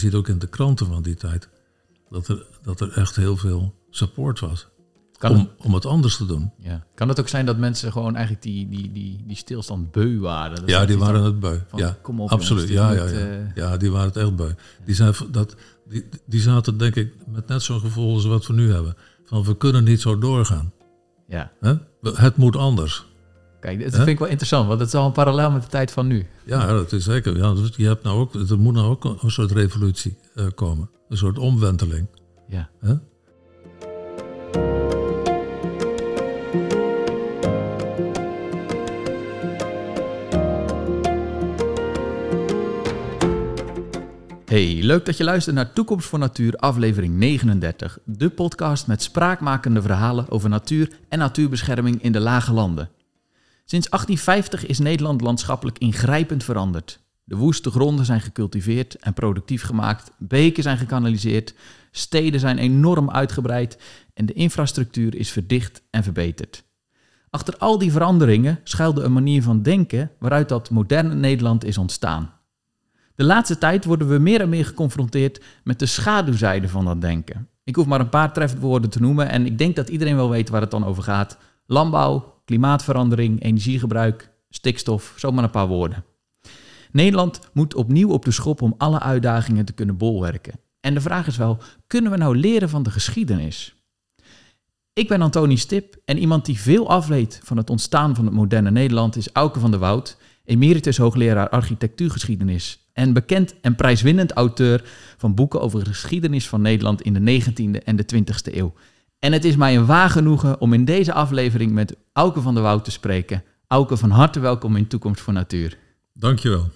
ziet ook in de kranten van die tijd dat er, dat er echt heel veel support was. Kan om, het, om het anders te doen. ja. kan het ook zijn dat mensen gewoon eigenlijk die, die, die, die stilstand beu waren? Dat Ja, die waren het beu. van, Ja, kom op, absoluut. jongens, Ja, ja, ja. eh, ja, die waren het echt beu. Die, zijn, dat, die, die zaten denk ik met net zo'n gevoel als wat we nu hebben. Van we kunnen niet zo doorgaan. ja. Hè? Het moet anders. Kijk, dat vind ik wel interessant, want het is al een parallel met de tijd van nu. Ja, dat is zeker. Ja, dus je hebt nou ook, er moet nou ook een, soort revolutie eh, komen. Een soort omwenteling. Ja. Hey, leuk dat je luistert naar Toekomst voor Natuur, aflevering 39. De podcast met spraakmakende verhalen over natuur en natuurbescherming in de lage landen. Sinds 1850 is Nederland landschappelijk ingrijpend veranderd. De woeste gronden zijn gecultiveerd en productief gemaakt, beken zijn gekanaliseerd, steden zijn enorm uitgebreid en de infrastructuur is verdicht en verbeterd. Achter al die veranderingen schuilde een manier van denken waaruit dat moderne Nederland is ontstaan. De laatste tijd worden we meer en meer geconfronteerd met de schaduwzijde van dat denken. Ik hoef maar een paar trefwoorden te noemen en ik denk dat iedereen wel weet waar het dan over gaat. Landbouw, klimaatverandering, energiegebruik, stikstof, zomaar een paar woorden. Nederland moet opnieuw op de schop om alle uitdagingen te kunnen bolwerken. En de vraag is wel, kunnen we nou leren van de geschiedenis? Ik ben Antoni Stip en iemand die veel afweet van het ontstaan van het moderne Nederland is Auke van der Woud, emeritus hoogleraar architectuurgeschiedenis en bekend en prijswinnend auteur van boeken over de geschiedenis van Nederland in de 19e en de 20e eeuw. En het is mij een waar genoegen om in deze aflevering met Auke van der Woud te spreken. Auke, van harte welkom in Toekomst voor Natuur. Dankjewel.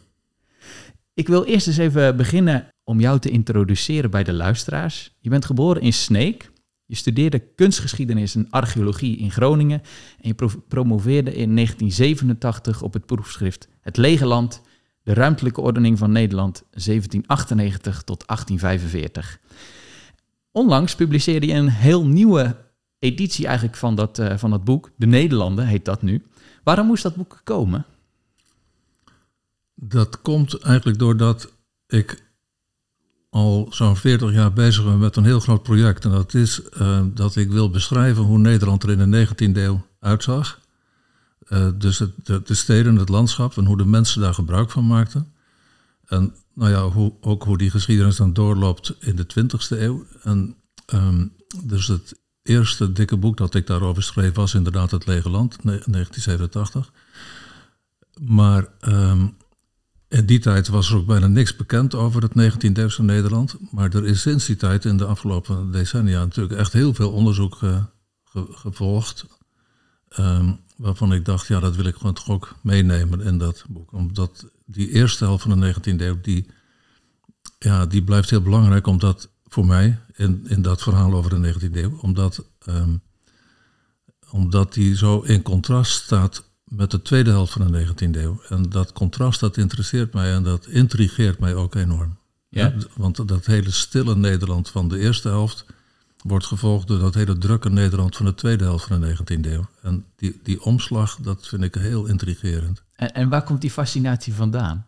Ik wil eerst eens even beginnen om jou te introduceren bij de luisteraars. Je bent geboren in Sneek. Je studeerde kunstgeschiedenis en archeologie in Groningen. En je pro- promoveerde in 1987 op het proefschrift Het Lege Land, de ruimtelijke ordening van Nederland 1798 tot 1845. Onlangs publiceerde je een heel nieuwe editie eigenlijk van dat, eh, van dat boek. De Nederlanden heet dat nu. Waarom moest dat boek komen? Dat komt eigenlijk doordat ik al zo'n 40 jaar bezig ben met een heel groot project. En dat is eh, dat ik wil beschrijven hoe Nederland er in de 19e eeuw uitzag. Eh, dus het, de, de steden, het landschap en hoe de mensen daar gebruik van maakten. En nou ja, hoe, ook hoe die geschiedenis dan doorloopt in de 20e eeuw. En ehm, dus het eerste dikke boek dat ik daarover schreef was inderdaad Het Lege Land, ne- 1987. Maar ehm, in die tijd was er ook bijna niks bekend over het 19e-eeuwse Nederland. Maar er is sinds die tijd in de afgelopen decennia natuurlijk echt heel veel onderzoek ge- gevolgd. Ehm, waarvan ik dacht, ja, dat wil ik gewoon toch ook meenemen in dat boek. Omdat die eerste helft van de 19e eeuw, die, ja, die blijft heel belangrijk. Omdat voor mij, in, in dat verhaal over de 19e eeuw, omdat, ehm, omdat die zo in contrast staat met de tweede helft van de 19e eeuw. En dat contrast, dat interesseert mij en dat intrigeert mij ook enorm. Ja. Want dat hele stille Nederland van de eerste helft wordt gevolgd door dat hele drukke Nederland van de tweede helft van de 19e eeuw. En die, die omslag, dat vind ik heel intrigerend. En, en waar komt die fascinatie vandaan?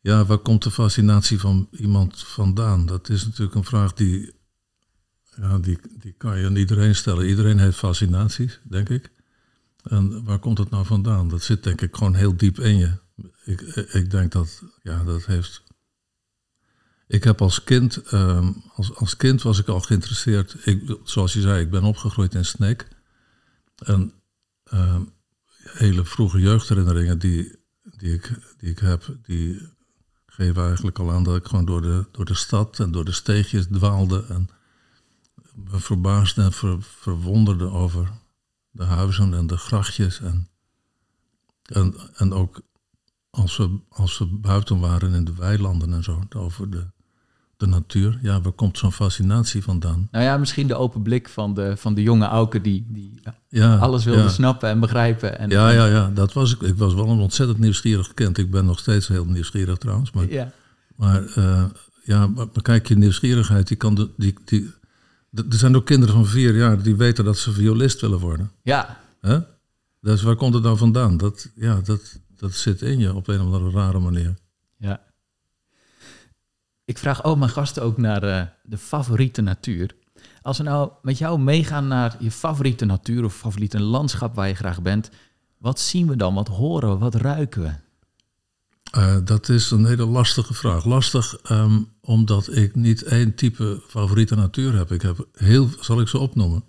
Ja, waar komt de fascinatie van iemand vandaan? Dat is natuurlijk een vraag die, ja, die, die kan je aan iedereen stellen. Iedereen heeft fascinaties, denk ik. En waar komt het nou vandaan? Dat zit denk ik gewoon heel diep in je. Ik, ik denk dat, ja, dat heeft... Ik heb als kind, ehm, als, als kind was ik al geïnteresseerd. Ik, zoals je zei, ik ben opgegroeid in Sneek. En ehm, hele vroege jeugdherinneringen die, die, ik, die ik heb, die geven eigenlijk al aan dat ik gewoon door de, door de stad en door de steegjes dwaalde. En me verbaasde en ver- verwonderde over de huizen en de grachtjes. En, en, en ook als we, als we buiten waren in de weilanden en zo, over de, de natuur. Ja, waar komt zo'n fascinatie vandaan? Nou ja, misschien de open blik van de, van de jonge Auke die, die Ja, alles wilde ja. snappen en begrijpen. En, Ja, ja, ja, dat was ik. Ik was wel een ontzettend nieuwsgierig kind. Ik ben nog steeds heel nieuwsgierig trouwens. Maar, ja. maar eh, ja, maar, kijk, je nieuwsgierigheid, die kan de, die, die, er zijn ook kinderen van vier jaar die weten dat ze violist willen worden. ja. Hè? Dus waar komt het nou vandaan? Dat, ja, dat, dat zit in je op een of andere rare manier. Ja. Ik vraag al mijn gasten ook naar uh, de favoriete natuur. Als we nou met jou meegaan naar je favoriete natuur of favoriete landschap waar je graag bent, wat zien we dan? Wat horen we? Wat ruiken we? Uh, dat is een hele lastige vraag. Lastig um, omdat ik niet één type favoriete natuur heb. Ik heb heel, zal ik ze opnoemen?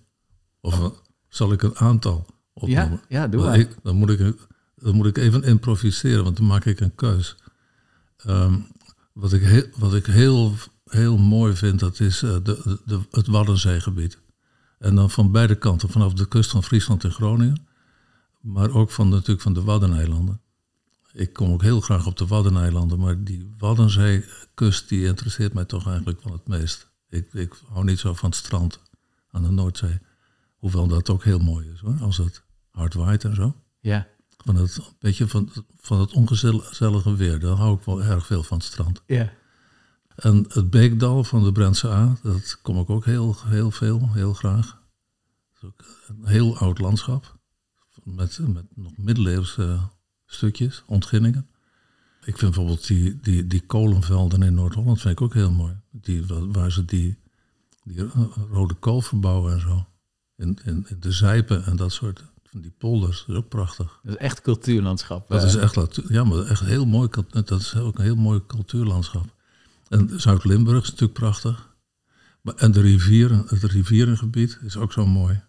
Of uh, zal ik een aantal opnoemen? Ja, ja doe maar. Ik, dan, moet ik, dan moet ik even improviseren, want dan maak ik een keus. Um, wat ik, heel, wat ik heel, heel mooi vind, dat is uh, de, de, het Waddenzeegebied. En dan van beide kanten, vanaf de kust van Friesland en Groningen, maar ook van, natuurlijk van de Waddeneilanden. Ik kom ook heel graag op de Waddeneilanden, maar die Waddenzeekust die interesseert mij toch eigenlijk wel het meest. Ik, ik hou niet zo van het strand aan de Noordzee. Hoewel dat ook heel mooi is hoor, als het hard waait en zo. Ja. Van het, beetje van, van het ongezellige weer, daar hou ik wel erg veel van het strand. Ja. En het Beekdal van de Brentse A, dat kom ik ook heel, heel veel, heel graag. Dat is ook een heel oud landschap. Met, met nog middeleeuwse stukjes, ontginningen. Ik vind bijvoorbeeld die, die, die kolenvelden in Noord-Holland vind ik ook heel mooi. Die, waar ze die, die rode kool verbouwen en zo. In, in, in de zijpen en dat soort die polders. Dat is ook prachtig. Dat is echt cultuurlandschap. Dat is echt, ja, maar echt heel mooi. Dat is ook een heel mooi cultuurlandschap. En Zuid-Limburg is natuurlijk prachtig. Maar, en de rivieren, het rivierengebied is ook zo mooi.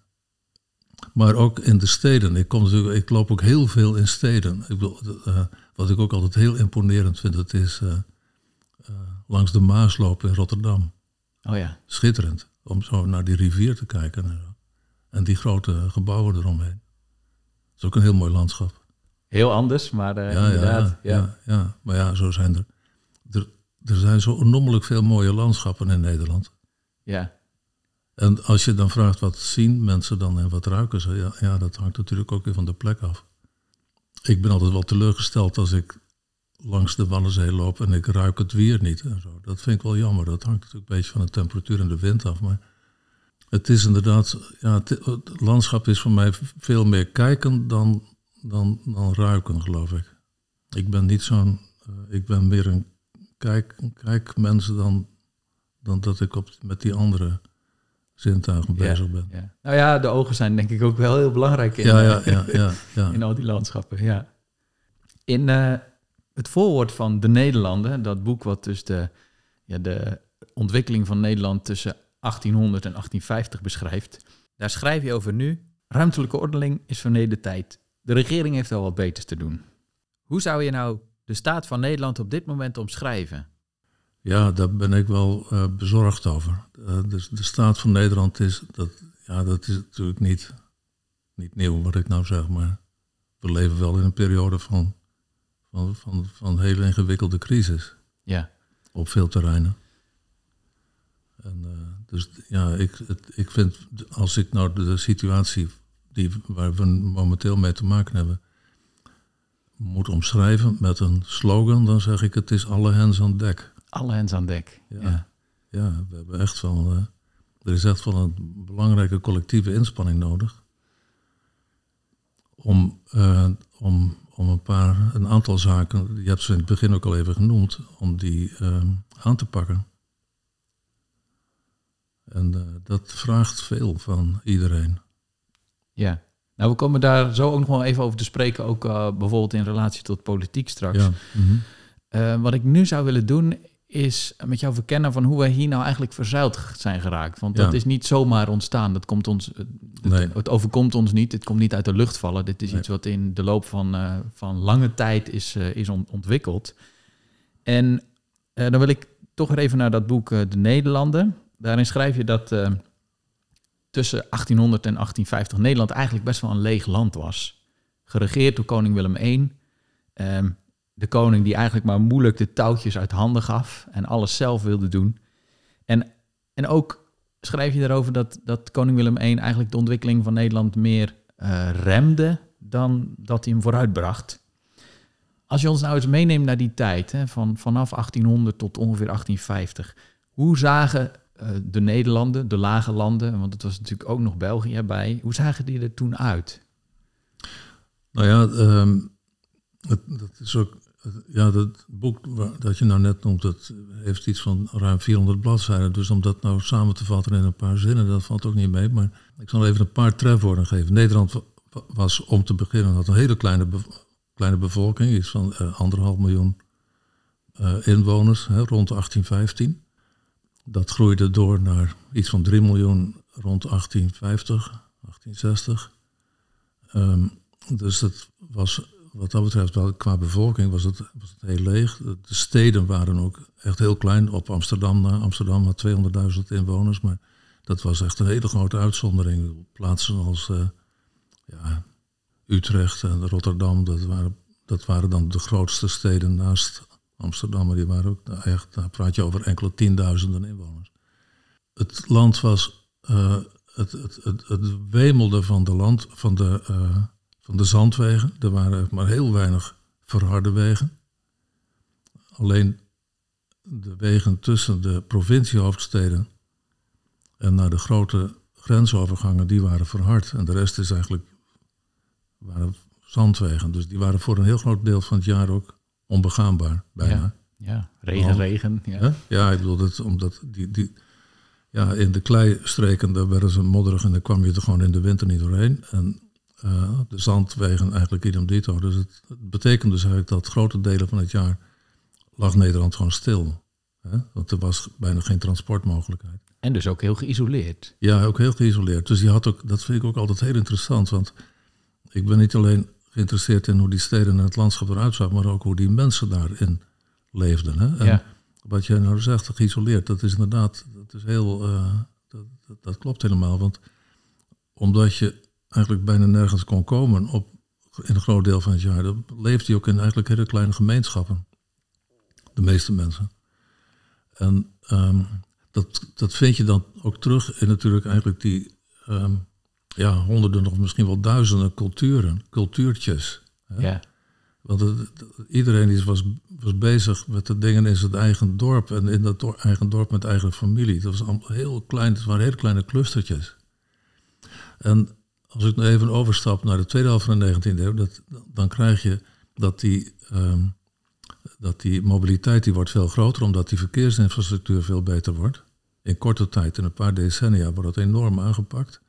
Maar ook in de steden. Ik, kom natuurlijk, ik loop ook heel veel in steden. Ik bedoel, uh, wat ik ook altijd heel imponerend vind, dat is uh, uh, langs de Maas lopen in Rotterdam. Oh ja. Schitterend. Om zo naar die rivier te kijken. En die grote gebouwen eromheen. Is ook een heel mooi landschap. Heel anders, maar ja, inderdaad. Ja, ja. Ja, ja, maar ja, zo zijn er, er. Er zijn zo onnoemelijk veel mooie landschappen in Nederland. Ja. En als je dan vraagt wat zien mensen dan en wat ruiken ze, ja, ja, dat hangt natuurlijk ook weer van de plek af. Ik ben altijd wel teleurgesteld als ik langs de Wallenzee loop en ik ruik het weer niet. En zo. Dat vind ik wel jammer. Dat hangt natuurlijk een beetje van de temperatuur en de wind af. Maar het is inderdaad, ja, het, het landschap is voor mij veel meer kijken dan, dan, dan ruiken, geloof ik. Ik ben niet zo'n, uh, ik ben meer een kijk, kijkmens dan, dan dat ik op, met die andere zintuigen bezig ben. Ja. Nou ja, de ogen zijn denk ik ook wel heel belangrijk in, ja, ja, ja, ja, ja. in al die landschappen. Ja. In uh, het voorwoord van De Nederlanden, dat boek wat dus de, ja, de ontwikkeling van Nederland tussen 1800 en 1850 beschrijft, daar schrijf je over nu. Ruimtelijke ordening is verleden tijd. De regering heeft al wat beters te doen. Hoe zou je nou de staat van Nederland op dit moment omschrijven? Ja, daar ben ik wel uh, bezorgd over. Uh, dus de staat van Nederland is, dat, ja, dat is natuurlijk niet, niet nieuw wat ik nou zeg, maar we leven wel in een periode van, van, van, van hele ingewikkelde crisis. Ja. Op veel terreinen. En, uh, dus ja, ik, het, ik vind, als ik nou de, de situatie die, waar we momenteel mee te maken hebben, moet omschrijven met een slogan, dan zeg ik het is alle hens aan dek. Alle hens aan dek. Ja, ja. we hebben echt wel. Uh, er is echt wel een belangrijke collectieve inspanning nodig. Om, uh, om, om een paar, een aantal zaken, je hebt ze in het begin ook al even genoemd, om die uh, aan te pakken. En dat vraagt veel van iedereen. Ja. Nou, we komen daar zo ook nog wel even over te spreken, ook uh, bijvoorbeeld in relatie tot politiek straks. Ja. Mm -hmm. uh, wat ik nu zou willen doen, is met jou verkennen van hoe wij hier nou eigenlijk verzeild zijn geraakt. Want Ja. dat is niet zomaar ontstaan. Dat komt ons, het, Nee. het overkomt ons niet. Het komt niet uit de lucht vallen. Dit is Nee. iets wat in de loop van, eh, van lange tijd is, eh, is on- ontwikkeld. En eh, dan wil ik toch weer even naar dat boek eh, De Nederlanden. Daarin schrijf je dat eh, tussen 1800 en 1850 Nederland eigenlijk best wel een leeg land was. Geregeerd door koning Willem I. Ehm, de koning die eigenlijk maar moeilijk de touwtjes uit handen gaf en alles zelf wilde doen. En, en ook schrijf je daarover dat, dat koning Willem I eigenlijk de ontwikkeling van Nederland meer eh, remde dan dat hij hem vooruitbracht. Als je ons nou eens meeneemt naar die tijd, hè, van, vanaf 1800 tot ongeveer 1850, hoe zagen eh, de Nederlanden, de lage landen, want het was natuurlijk ook nog België bij, hoe zagen die er toen uit? Nou ja, ehm, het, dat is ook, ja, dat boek dat je nou net noemt, dat heeft iets van ruim 400 bladzijden. Dus om dat nou samen te vatten in een paar zinnen, dat valt ook niet mee. Maar ik zal even een paar trefwoorden geven. Nederland was om te beginnen had een hele kleine, kleine bevolking, iets van uh, anderhalf miljoen uh, inwoners, hè, rond 1815. Dat groeide door naar iets van 3 miljoen rond 1850, 1860. Um, dus het was wat dat betreft, wel, qua bevolking was het, was het heel leeg. De steden waren ook echt heel klein. Op Amsterdam, Amsterdam had 200.000 inwoners, maar dat was echt een hele grote uitzondering. Plaatsen als uh, ja, Utrecht en Rotterdam, dat waren, dat waren dan de grootste steden naast Amsterdam, maar die waren ook echt, daar praat je over enkele tienduizenden inwoners. Het land was, uh, het, het, het, het, wemelde van de land, van de, uh, van de zandwegen. Er waren maar heel weinig verharde wegen. Alleen de wegen tussen de provinciehoofdsteden en naar de grote grensovergangen, die waren verhard. En de rest is eigenlijk waren zandwegen. Dus die waren voor een heel groot deel van het jaar ook onbegaanbaar, bijna. Ja, ja. regen, regen. Ja. ja, ik bedoel, dat, omdat die, die, ja, in de kleistreken, daar werden ze modderig en dan kwam je er gewoon in de winter niet doorheen. En uh, de zandwegen eigenlijk idem dito. Dus het, het, betekent dus eigenlijk dat grote delen van het jaar lag Nederland gewoon stil. Hè? Want er was bijna geen transportmogelijkheid. En dus ook heel geïsoleerd. Ja, ook heel geïsoleerd. Dus die had ook, dat vind ik ook altijd heel interessant. Want ik ben niet alleen geïnteresseerd in hoe die steden en het landschap eruit zag, maar ook hoe die mensen daarin leefden. Hè? En ja. wat jij nou zegt, geïsoleerd, dat is inderdaad, dat is heel, uh, dat, dat, dat klopt helemaal. Want omdat je eigenlijk bijna nergens kon komen op, in een groot deel van het jaar. Dan leefde hij ook in eigenlijk hele kleine gemeenschappen. De meeste mensen. En um, dat, dat vind je dan ook terug in natuurlijk eigenlijk die um, ja, honderden of misschien wel duizenden culturen, cultuurtjes. Hè? Ja. Want het, iedereen is, was, was bezig met de dingen in zijn eigen dorp en in dat eigen dorp met eigen familie. Dat was allemaal heel klein, het waren hele kleine clustertjes. En als ik nu even overstap naar de tweede helft van de 19e eeuw, dat, dan krijg je dat die, um, dat die mobiliteit die wordt veel groter, omdat die verkeersinfrastructuur veel beter wordt. In korte tijd, in een paar decennia, wordt dat enorm aangepakt.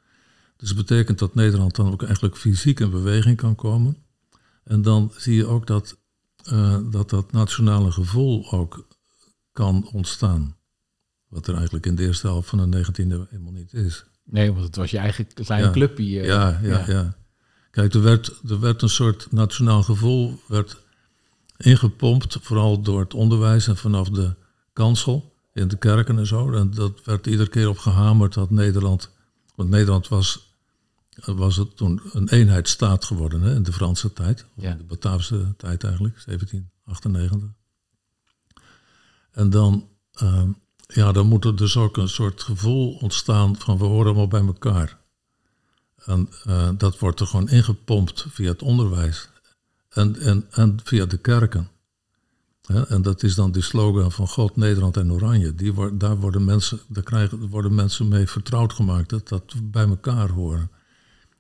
Dus dat betekent dat Nederland dan ook eigenlijk fysiek in beweging kan komen. En dan zie je ook dat uh, dat, dat nationale gevoel ook kan ontstaan. Wat er eigenlijk in de eerste helft van de 19e eeuw helemaal niet is. Nee, want het was je eigen kleine Ja. clubje. eh, Ja, ja, ja. Kijk, er werd, er werd een soort nationaal gevoel werd ingepompt, vooral door het onderwijs en vanaf de kansel in de kerken en zo. En dat werd iedere keer op gehamerd dat Nederland, want Nederland was, was het toen een eenheidsstaat geworden hè, in de Franse tijd, of Ja. in de Bataafse tijd eigenlijk, 1798. En dan, ehm, ja, dan moet er dus ook een soort gevoel ontstaan van we horen allemaal bij elkaar. En eh, dat wordt er gewoon ingepompt via het onderwijs en, en, en via de kerken. En dat is dan die slogan van God, Nederland en Oranje. Die daar worden mensen, daar krijgen, worden mensen mee vertrouwd gemaakt dat dat bij elkaar horen.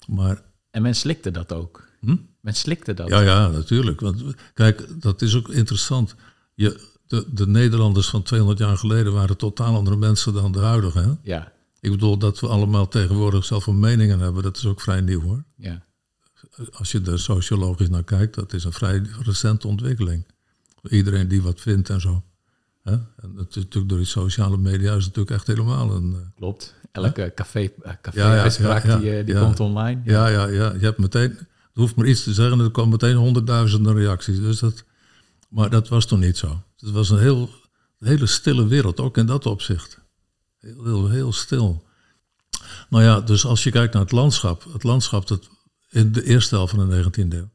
Maar En men slikte dat ook. Hm? Men slikte dat. ja, ja, natuurlijk. Want kijk, dat is ook interessant. Je, de, de Nederlanders van 200 jaar geleden waren totaal andere mensen dan de huidige. Hè? Ja, Ik bedoel dat we allemaal tegenwoordig zelf een meningen hebben. Dat is ook vrij nieuw hoor. ja. Als je er sociologisch naar kijkt, dat is een vrij recente ontwikkeling. Iedereen die wat vindt en zo. Hè? En het is natuurlijk door die sociale media is het natuurlijk echt helemaal een. eh, klopt. Elke café, eh, café Ja, uitspraak ja, ja, die, eh, die komt online. Ja, ja, ja. Je hebt meteen. Je hoeft maar iets te zeggen en er komen meteen honderdduizenden reacties. Dus dat, maar dat was toen niet zo. Het was een heel, een hele stille wereld, ook in dat opzicht. Heel, heel, heel stil. Nou ja, dus als je kijkt naar het landschap. Het landschap dat in de eerste helft van de 19e eeuw.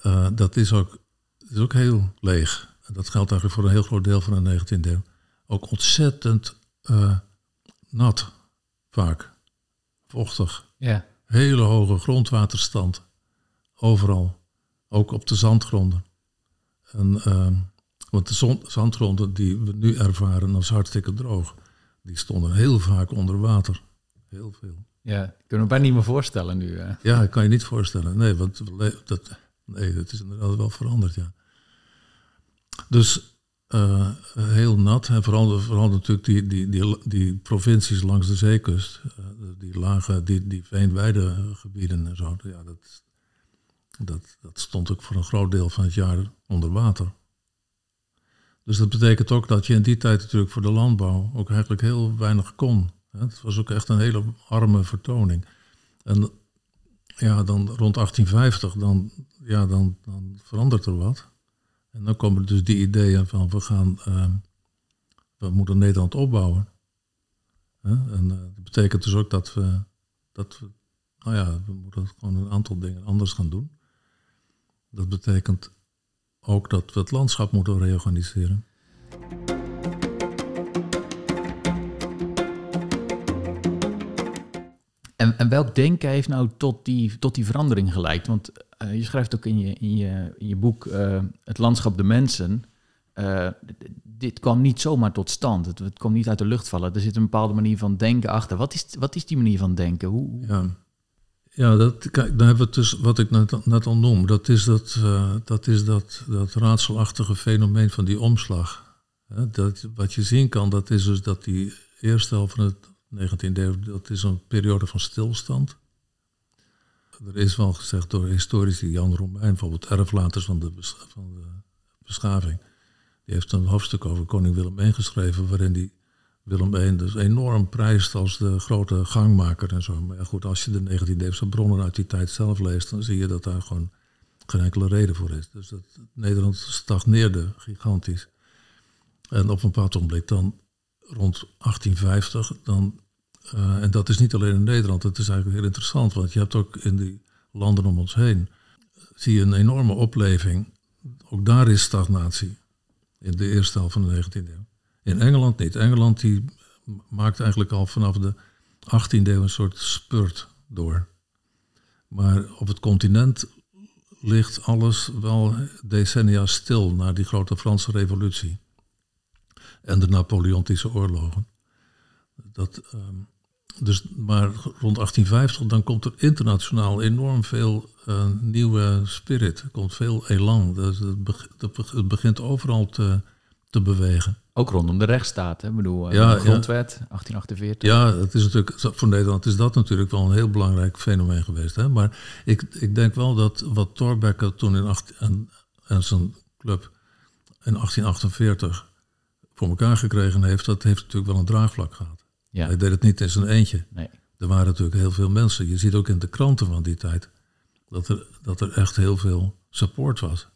eh, dat is ook, is ook heel leeg. En dat geldt eigenlijk voor een heel groot deel van de 19e eeuw. Ook ontzettend nat, vaak. Vochtig. Ja, Hele hoge grondwaterstand. Overal. Ook op de zandgronden. En, ehm, want de zon- zandgronden die we nu ervaren als hartstikke droog, die stonden heel vaak onder water. Heel veel. ja. Ik kan me bijna niet meer voorstellen nu. eh. Ja, dat kan je niet voorstellen. Nee, want dat, nee, dat is inderdaad wel veranderd, ja. Dus uh, heel nat. En vooral, vooral natuurlijk die, die, die, die provincies langs de zeekust. Uh, die lage, die, die veenweidegebieden en zo. Ja, dat, dat, dat stond ook voor een groot deel van het jaar onder water. Dus dat betekent ook dat je in die tijd natuurlijk voor de landbouw ook eigenlijk heel weinig kon. Het was ook echt een hele arme vertoning. En ja, dan rond 1850, dan, ja, dan, dan verandert er wat. En dan komen dus die ideeën van we gaan, uh, we moeten Nederland opbouwen. En uh, dat betekent dus ook dat we, dat nou ja, we moeten gewoon een aantal dingen anders gaan doen. Dat betekent ook dat we het landschap moeten reorganiseren. En, en welk denken heeft nou tot die, tot die verandering geleid? Want uh, je schrijft ook in je, in je, in je boek uh, Het landschap de mensen. Uh, dit kwam niet zomaar tot stand. Het, het niet uit de lucht vallen. Er zit een bepaalde manier van denken achter. Wat is, wat is die manier van denken? Hoe, Ja, ja dat, kijk, daar hebben we dus, wat ik net, net al noem. Dat is dat, dat, is dat, dat raadselachtige fenomeen van die omslag. Dat, wat je zien kan, dat is dus dat die eerste helft van het 19e eeuw, dat is een periode van stilstand. Er is wel gezegd door historici, Jan Romein, bijvoorbeeld erflaters van de, van de beschaving. Die heeft een hoofdstuk over koning Willem I geschreven, waarin die Willem I dus enorm prijst als de grote gangmaker en zo. Maar goed, als je de 19e eeuwse bronnen uit die tijd zelf leest, dan zie je dat daar gewoon geen enkele reden voor is. Dus dat Nederland stagneerde gigantisch. En op een bepaald ogenblik dan rond 1850, dan, uh, en dat is niet alleen in Nederland, het is eigenlijk heel interessant, want je hebt ook in die landen om ons heen, zie je een enorme opleving. Ook daar is stagnatie in de eerste helft van de 19e eeuw. In Engeland niet. Engeland die maakt eigenlijk al vanaf de 18e eeuw een soort spurt door. Maar op het continent ligt alles wel decennia stil na die grote Franse revolutie en de Napoleontische oorlogen. Dat, um, dus, maar rond 1850 dan komt er internationaal enorm veel uh, nieuwe spirit. Er komt veel elan. Dus het, begint overal te, te bewegen. Ook rondom de rechtsstaat, hè? Ik bedoel, uh, ja, de grondwet, ja. 1848. Ja, het is natuurlijk, voor Nederland is dat natuurlijk wel een heel belangrijk fenomeen geweest. Hè? Maar ik, ik denk wel dat wat Thorbecke toen in 18, en, en zijn club in 1848 voor elkaar gekregen heeft, dat heeft natuurlijk wel een draagvlak gehad. Ja. Hij deed het niet in zijn eentje. Nee. Er waren natuurlijk heel veel mensen. Je ziet ook in de kranten van die tijd dat er, dat er echt heel veel support was.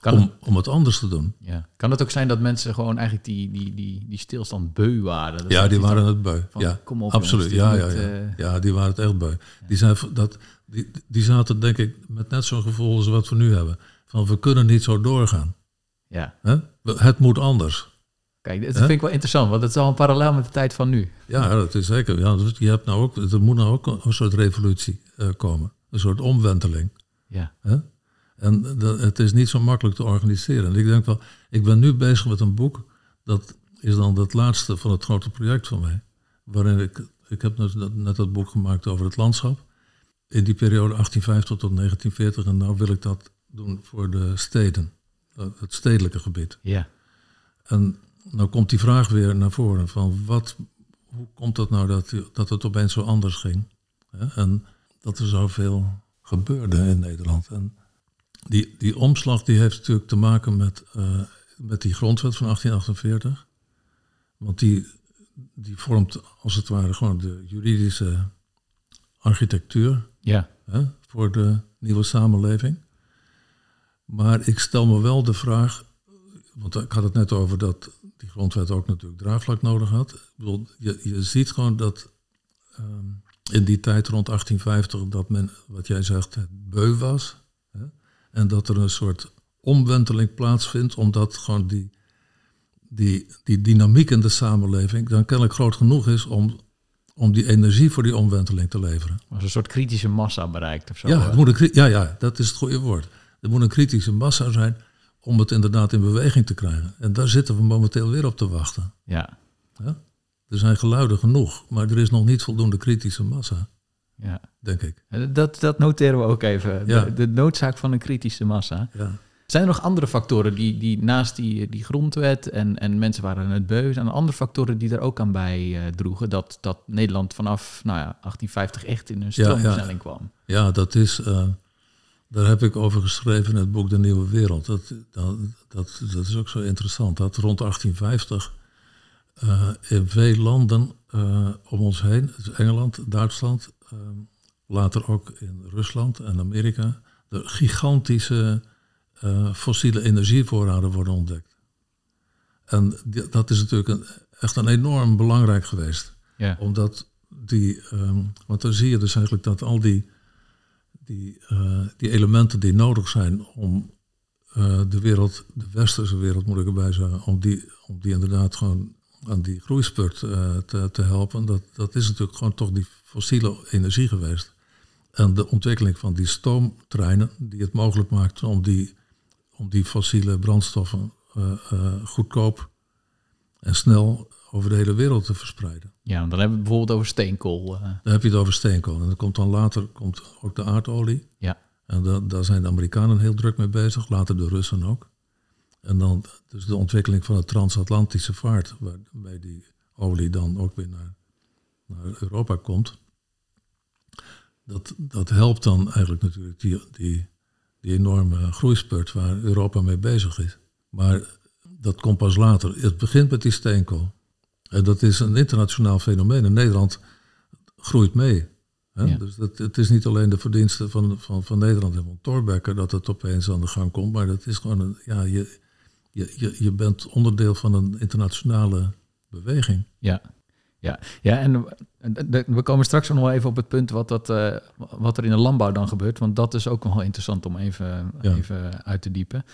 Kan om, het, om het anders te doen. Ja. Kan het ook zijn dat mensen gewoon eigenlijk die, die, die, die stilstand beu waren? Dat ja, die waren het beu. ja, kom op, absoluut. ja, ja, ja. Uh... ja, die waren het echt beu. Die, zijn, dat, die, die zaten denk ik met net zo'n gevoel als wat we nu hebben. Van we kunnen niet zo doorgaan. Ja. Het moet anders. Kijk, dat vind ik wel interessant, want het is al een parallel met de tijd van nu. Ja, dat is zeker. Ja, je hebt nou ook, er moet nou ook een soort revolutie uh, komen. Een soort omwenteling. Ja. Hè? En dat, het is niet zo makkelijk te organiseren. En ik denk wel, ik ben nu bezig met een boek. Dat is dan het laatste van het grote project van mij. Waarin ik, ik heb net, net dat boek gemaakt over het landschap. In die periode 1850 tot 1940. En nou wil ik dat doen voor de steden. Het stedelijke gebied. Ja. En nou komt die vraag weer naar voren van wat, hoe komt dat nou dat, dat het opeens zo anders ging? En dat er zoveel gebeurde in Nederland. En die, die omslag die heeft natuurlijk te maken met, uh, met die grondwet van 1848. Want die, die vormt als het ware gewoon de juridische architectuur ja. hè, voor de nieuwe samenleving. Maar ik stel me wel de vraag, want ik had het net over dat die grondwet ook natuurlijk draagvlak nodig had. Ik bedoel, je, je ziet gewoon dat um, in die tijd rond 1850 dat men, wat jij zegt, het beu was. Hè? En dat er een soort omwenteling plaatsvindt, omdat gewoon die, die, die dynamiek in de samenleving dan kennelijk groot genoeg is om, om die energie voor die omwenteling te leveren. Als een soort kritische massa bereikt of zo. Ja, het moet een, ja, ja, dat is het goede woord. Er moet een kritische massa zijn om het inderdaad in beweging te krijgen. En daar zitten we momenteel weer op te wachten. Ja. ja? Er zijn geluiden genoeg, maar er is nog niet voldoende kritische massa. Ja. Denk ik. Dat, dat noteren we ook even. Ja. De, de, noodzaak van een kritische massa. Ja. Zijn er nog andere factoren die, die naast die, die grondwet en, en mensen waren het beu, zijn er andere factoren die er ook aan bij uh, droegen dat, dat Nederland vanaf nou ja, 1850 echt in een stroomversnelling kwam? Ja, dat is, uh, daar heb ik over geschreven in het boek De Nieuwe Wereld. Dat, dat, dat, dat is ook zo interessant. Dat rond 1850 uh, in veel landen om ons heen, dus Engeland, Duitsland, later ook in Rusland en Amerika, de gigantische fossiele energievoorraden worden ontdekt. En dat is natuurlijk een, echt een enorm belangrijk geweest. Ja. Omdat die, um, want dan zie je dus eigenlijk dat al die, die, uh, die elementen die nodig zijn om uh, de wereld, de westerse wereld moet ik erbij zeggen, om die, om die inderdaad gewoon aan die groeispurt te, te helpen, dat, dat is natuurlijk gewoon toch die fossiele energie geweest. En de ontwikkeling van die stoomtreinen, die het mogelijk maakten om die om die fossiele brandstoffen goedkoop en snel over de hele wereld te verspreiden. Ja, dan hebben we het bijvoorbeeld over steenkool. Uh. Dan heb je het over steenkool. En dan komt dan later komt ook de aardolie. Ja. En da daar zijn de Amerikanen heel druk mee bezig, later de Russen ook. En dan dus de ontwikkeling van de transatlantische vaart, waarbij die olie dan ook weer naar, naar Europa komt. Dat, dat helpt dan eigenlijk natuurlijk die, die die enorme groeispurt waar Europa mee bezig is. Maar dat komt pas later. Het begint met die steenkool. En dat is een internationaal fenomeen. En Nederland groeit mee. Hè? Dus dat, het is niet alleen de verdienste van, van, van Nederland en van Thorbecke dat het opeens aan de gang komt. Maar dat is gewoon een, ja, je, je, je, je bent onderdeel van een internationale beweging. Ja, ja, ja en we komen straks nog wel even op het punt wat, dat, uh, wat er in de landbouw dan gebeurt. Want dat is ook nog wel interessant om even, even uit te diepen.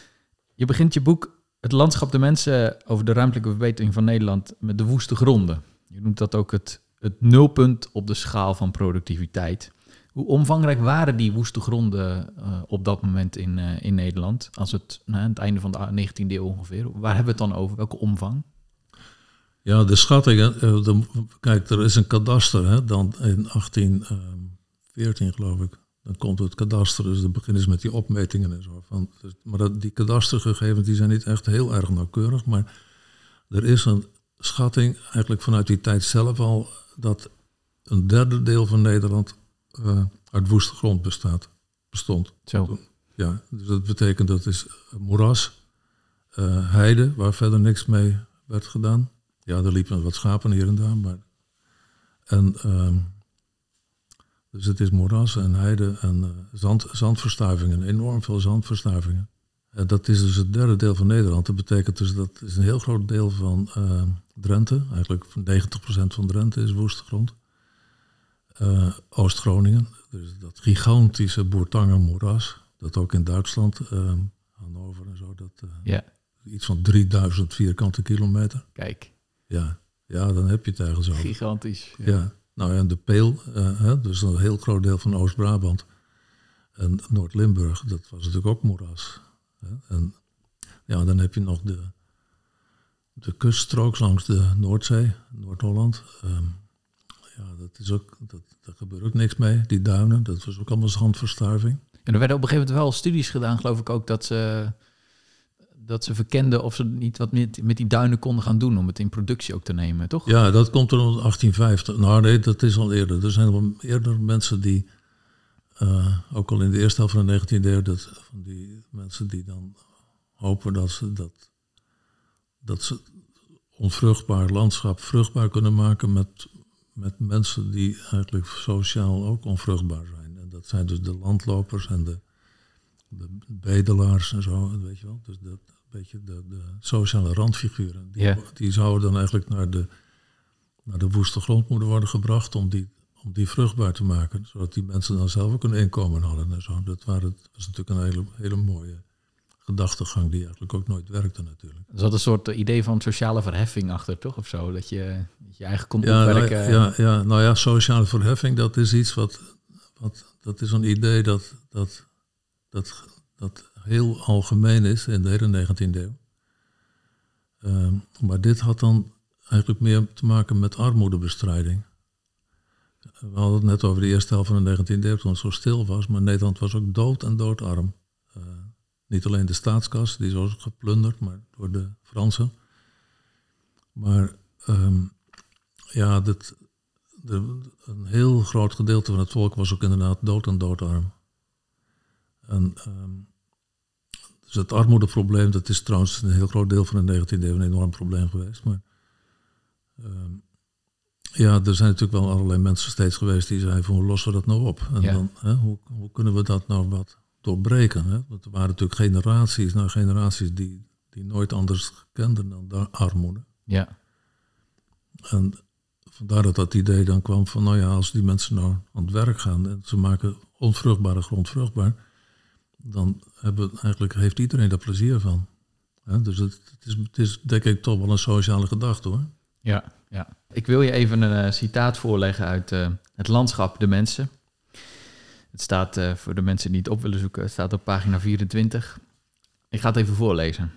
Je begint je boek Het landschap de mensen over de ruimtelijke verbetering van Nederland met de woeste gronden. Je noemt dat ook het, het nulpunt op de schaal van productiviteit. Hoe omvangrijk waren die woeste gronden uh, op dat moment in, uh, in Nederland? Als het nou, het einde van de 19e eeuw ongeveer. Waar hebben we het dan over? Welke omvang? Ja, de schattingen. Uh, kijk, er is een kadaster. Hè, dan in 1814 geloof ik. Dan komt het kadaster. Dus dan beginnen ze met die opmetingen en zo. Van, dus, maar dat, die kadastergegevens die zijn niet echt heel erg nauwkeurig. Maar er is een schatting, eigenlijk vanuit die tijd zelf al, dat een derde deel van Nederland uh, uit woeste grond bestaat, bestond. Zo. Ja, dus dat betekent dat is moeras, uh, heide, waar verder niks mee werd gedaan. Ja, er liepen wat schapen hier en daar. Maar, en, uh, dus het is moeras en heide en uh, zand, zandverstuivingen, enorm veel zandverstuivingen. En dat is dus het derde deel van Nederland. Dat betekent dus dat is een heel groot deel van uh, Drenthe. Eigenlijk 90% van Drenthe is woeste grond. Uh, Oost-Groningen, dus dat gigantische Boertangen moeras. Dat ook in Duitsland, ehm, Hannover en zo. Dat, ja. Iets van 3000 vierkante kilometer. Kijk. Ja, ja dan heb je het ergens over. Gigantisch. Ja. Nou ja, de Peel, hè, dus een heel groot deel van Oost-Brabant. En Noord-Limburg, dat was natuurlijk ook moeras. Hè. En ja, dan heb je nog de, de kuststrook langs de Noordzee, Noord-Holland. Um, ja, dat is ook, dat, daar gebeurt ook niks mee. Die duinen, dat was ook allemaal zandverstuiving. En er werden op een gegeven moment wel studies gedaan, geloof ik ook, dat ze dat ze verkenden of ze niet wat met, met die duinen konden gaan doen om het in productie ook te nemen, toch? Ja, dat komt rond 1850. Nou nee, dat is al eerder. Er zijn wel eerder mensen die, uh, ook al in de eerste helft van de 19e eeuw, dat, van die mensen die dan hopen dat ze dat, dat ze onvruchtbaar landschap vruchtbaar kunnen maken met, met mensen die eigenlijk sociaal ook onvruchtbaar zijn. En dat zijn dus de landlopers en de, de bedelaars en zo, weet je wel. Dus dat, beetje de, de sociale randfiguren. Die, die zouden dan eigenlijk naar de, naar de woeste grond moeten worden gebracht om die, om die vruchtbaar te maken. Zodat die mensen dan zelf ook een inkomen hadden en zo. Dat, waren, dat was natuurlijk een hele, hele mooie gedachtegang die eigenlijk ook nooit werkte natuurlijk. Er zat een soort idee van sociale verheffing achter, toch? Of zo? Dat je je eigen kon ja, opwerken. Nou, ja, ja, nou ja, sociale verheffing, dat is iets wat... wat dat is een idee dat, dat, dat, dat heel algemeen is in de hele 19e eeuw. Uh, maar dit had dan eigenlijk meer te maken met armoedebestrijding. We hadden het net over de eerste helft van de 19e eeuw toen het zo stil was, maar Nederland was ook dood en doodarm. Uh, Niet alleen de staatskas, die is ook geplunderd, maar door de Fransen. Maar ehm, ja, dit, de, een heel groot gedeelte van het volk was ook inderdaad dood en doodarm. En ehm, dus het armoedeprobleem, dat is trouwens een heel groot deel van de 19e eeuw een enorm probleem geweest. Maar ehm, ja, er zijn natuurlijk wel allerlei mensen steeds geweest die zeiden van hoe lossen we dat nou op? En dan, hè, hoe, hoe kunnen we dat nou wat doorbreken? Hè? Want er waren natuurlijk generaties na generaties die, die nooit anders kenden dan de armoede. Ja. En vandaar dat dat idee dan kwam van, nou ja, als die mensen nou aan het werk gaan en ze maken onvruchtbare grond vruchtbaar, dan hebben, eigenlijk heeft iedereen er plezier van. dus het, is, het is denk ik toch wel een sociale gedachte hoor. Ja, ja. Ik wil je even een uh, citaat voorleggen uit uh, het landschap De Mensen. Het staat uh, voor de mensen die het op willen zoeken, het staat op pagina 24. Ik ga het even voorlezen.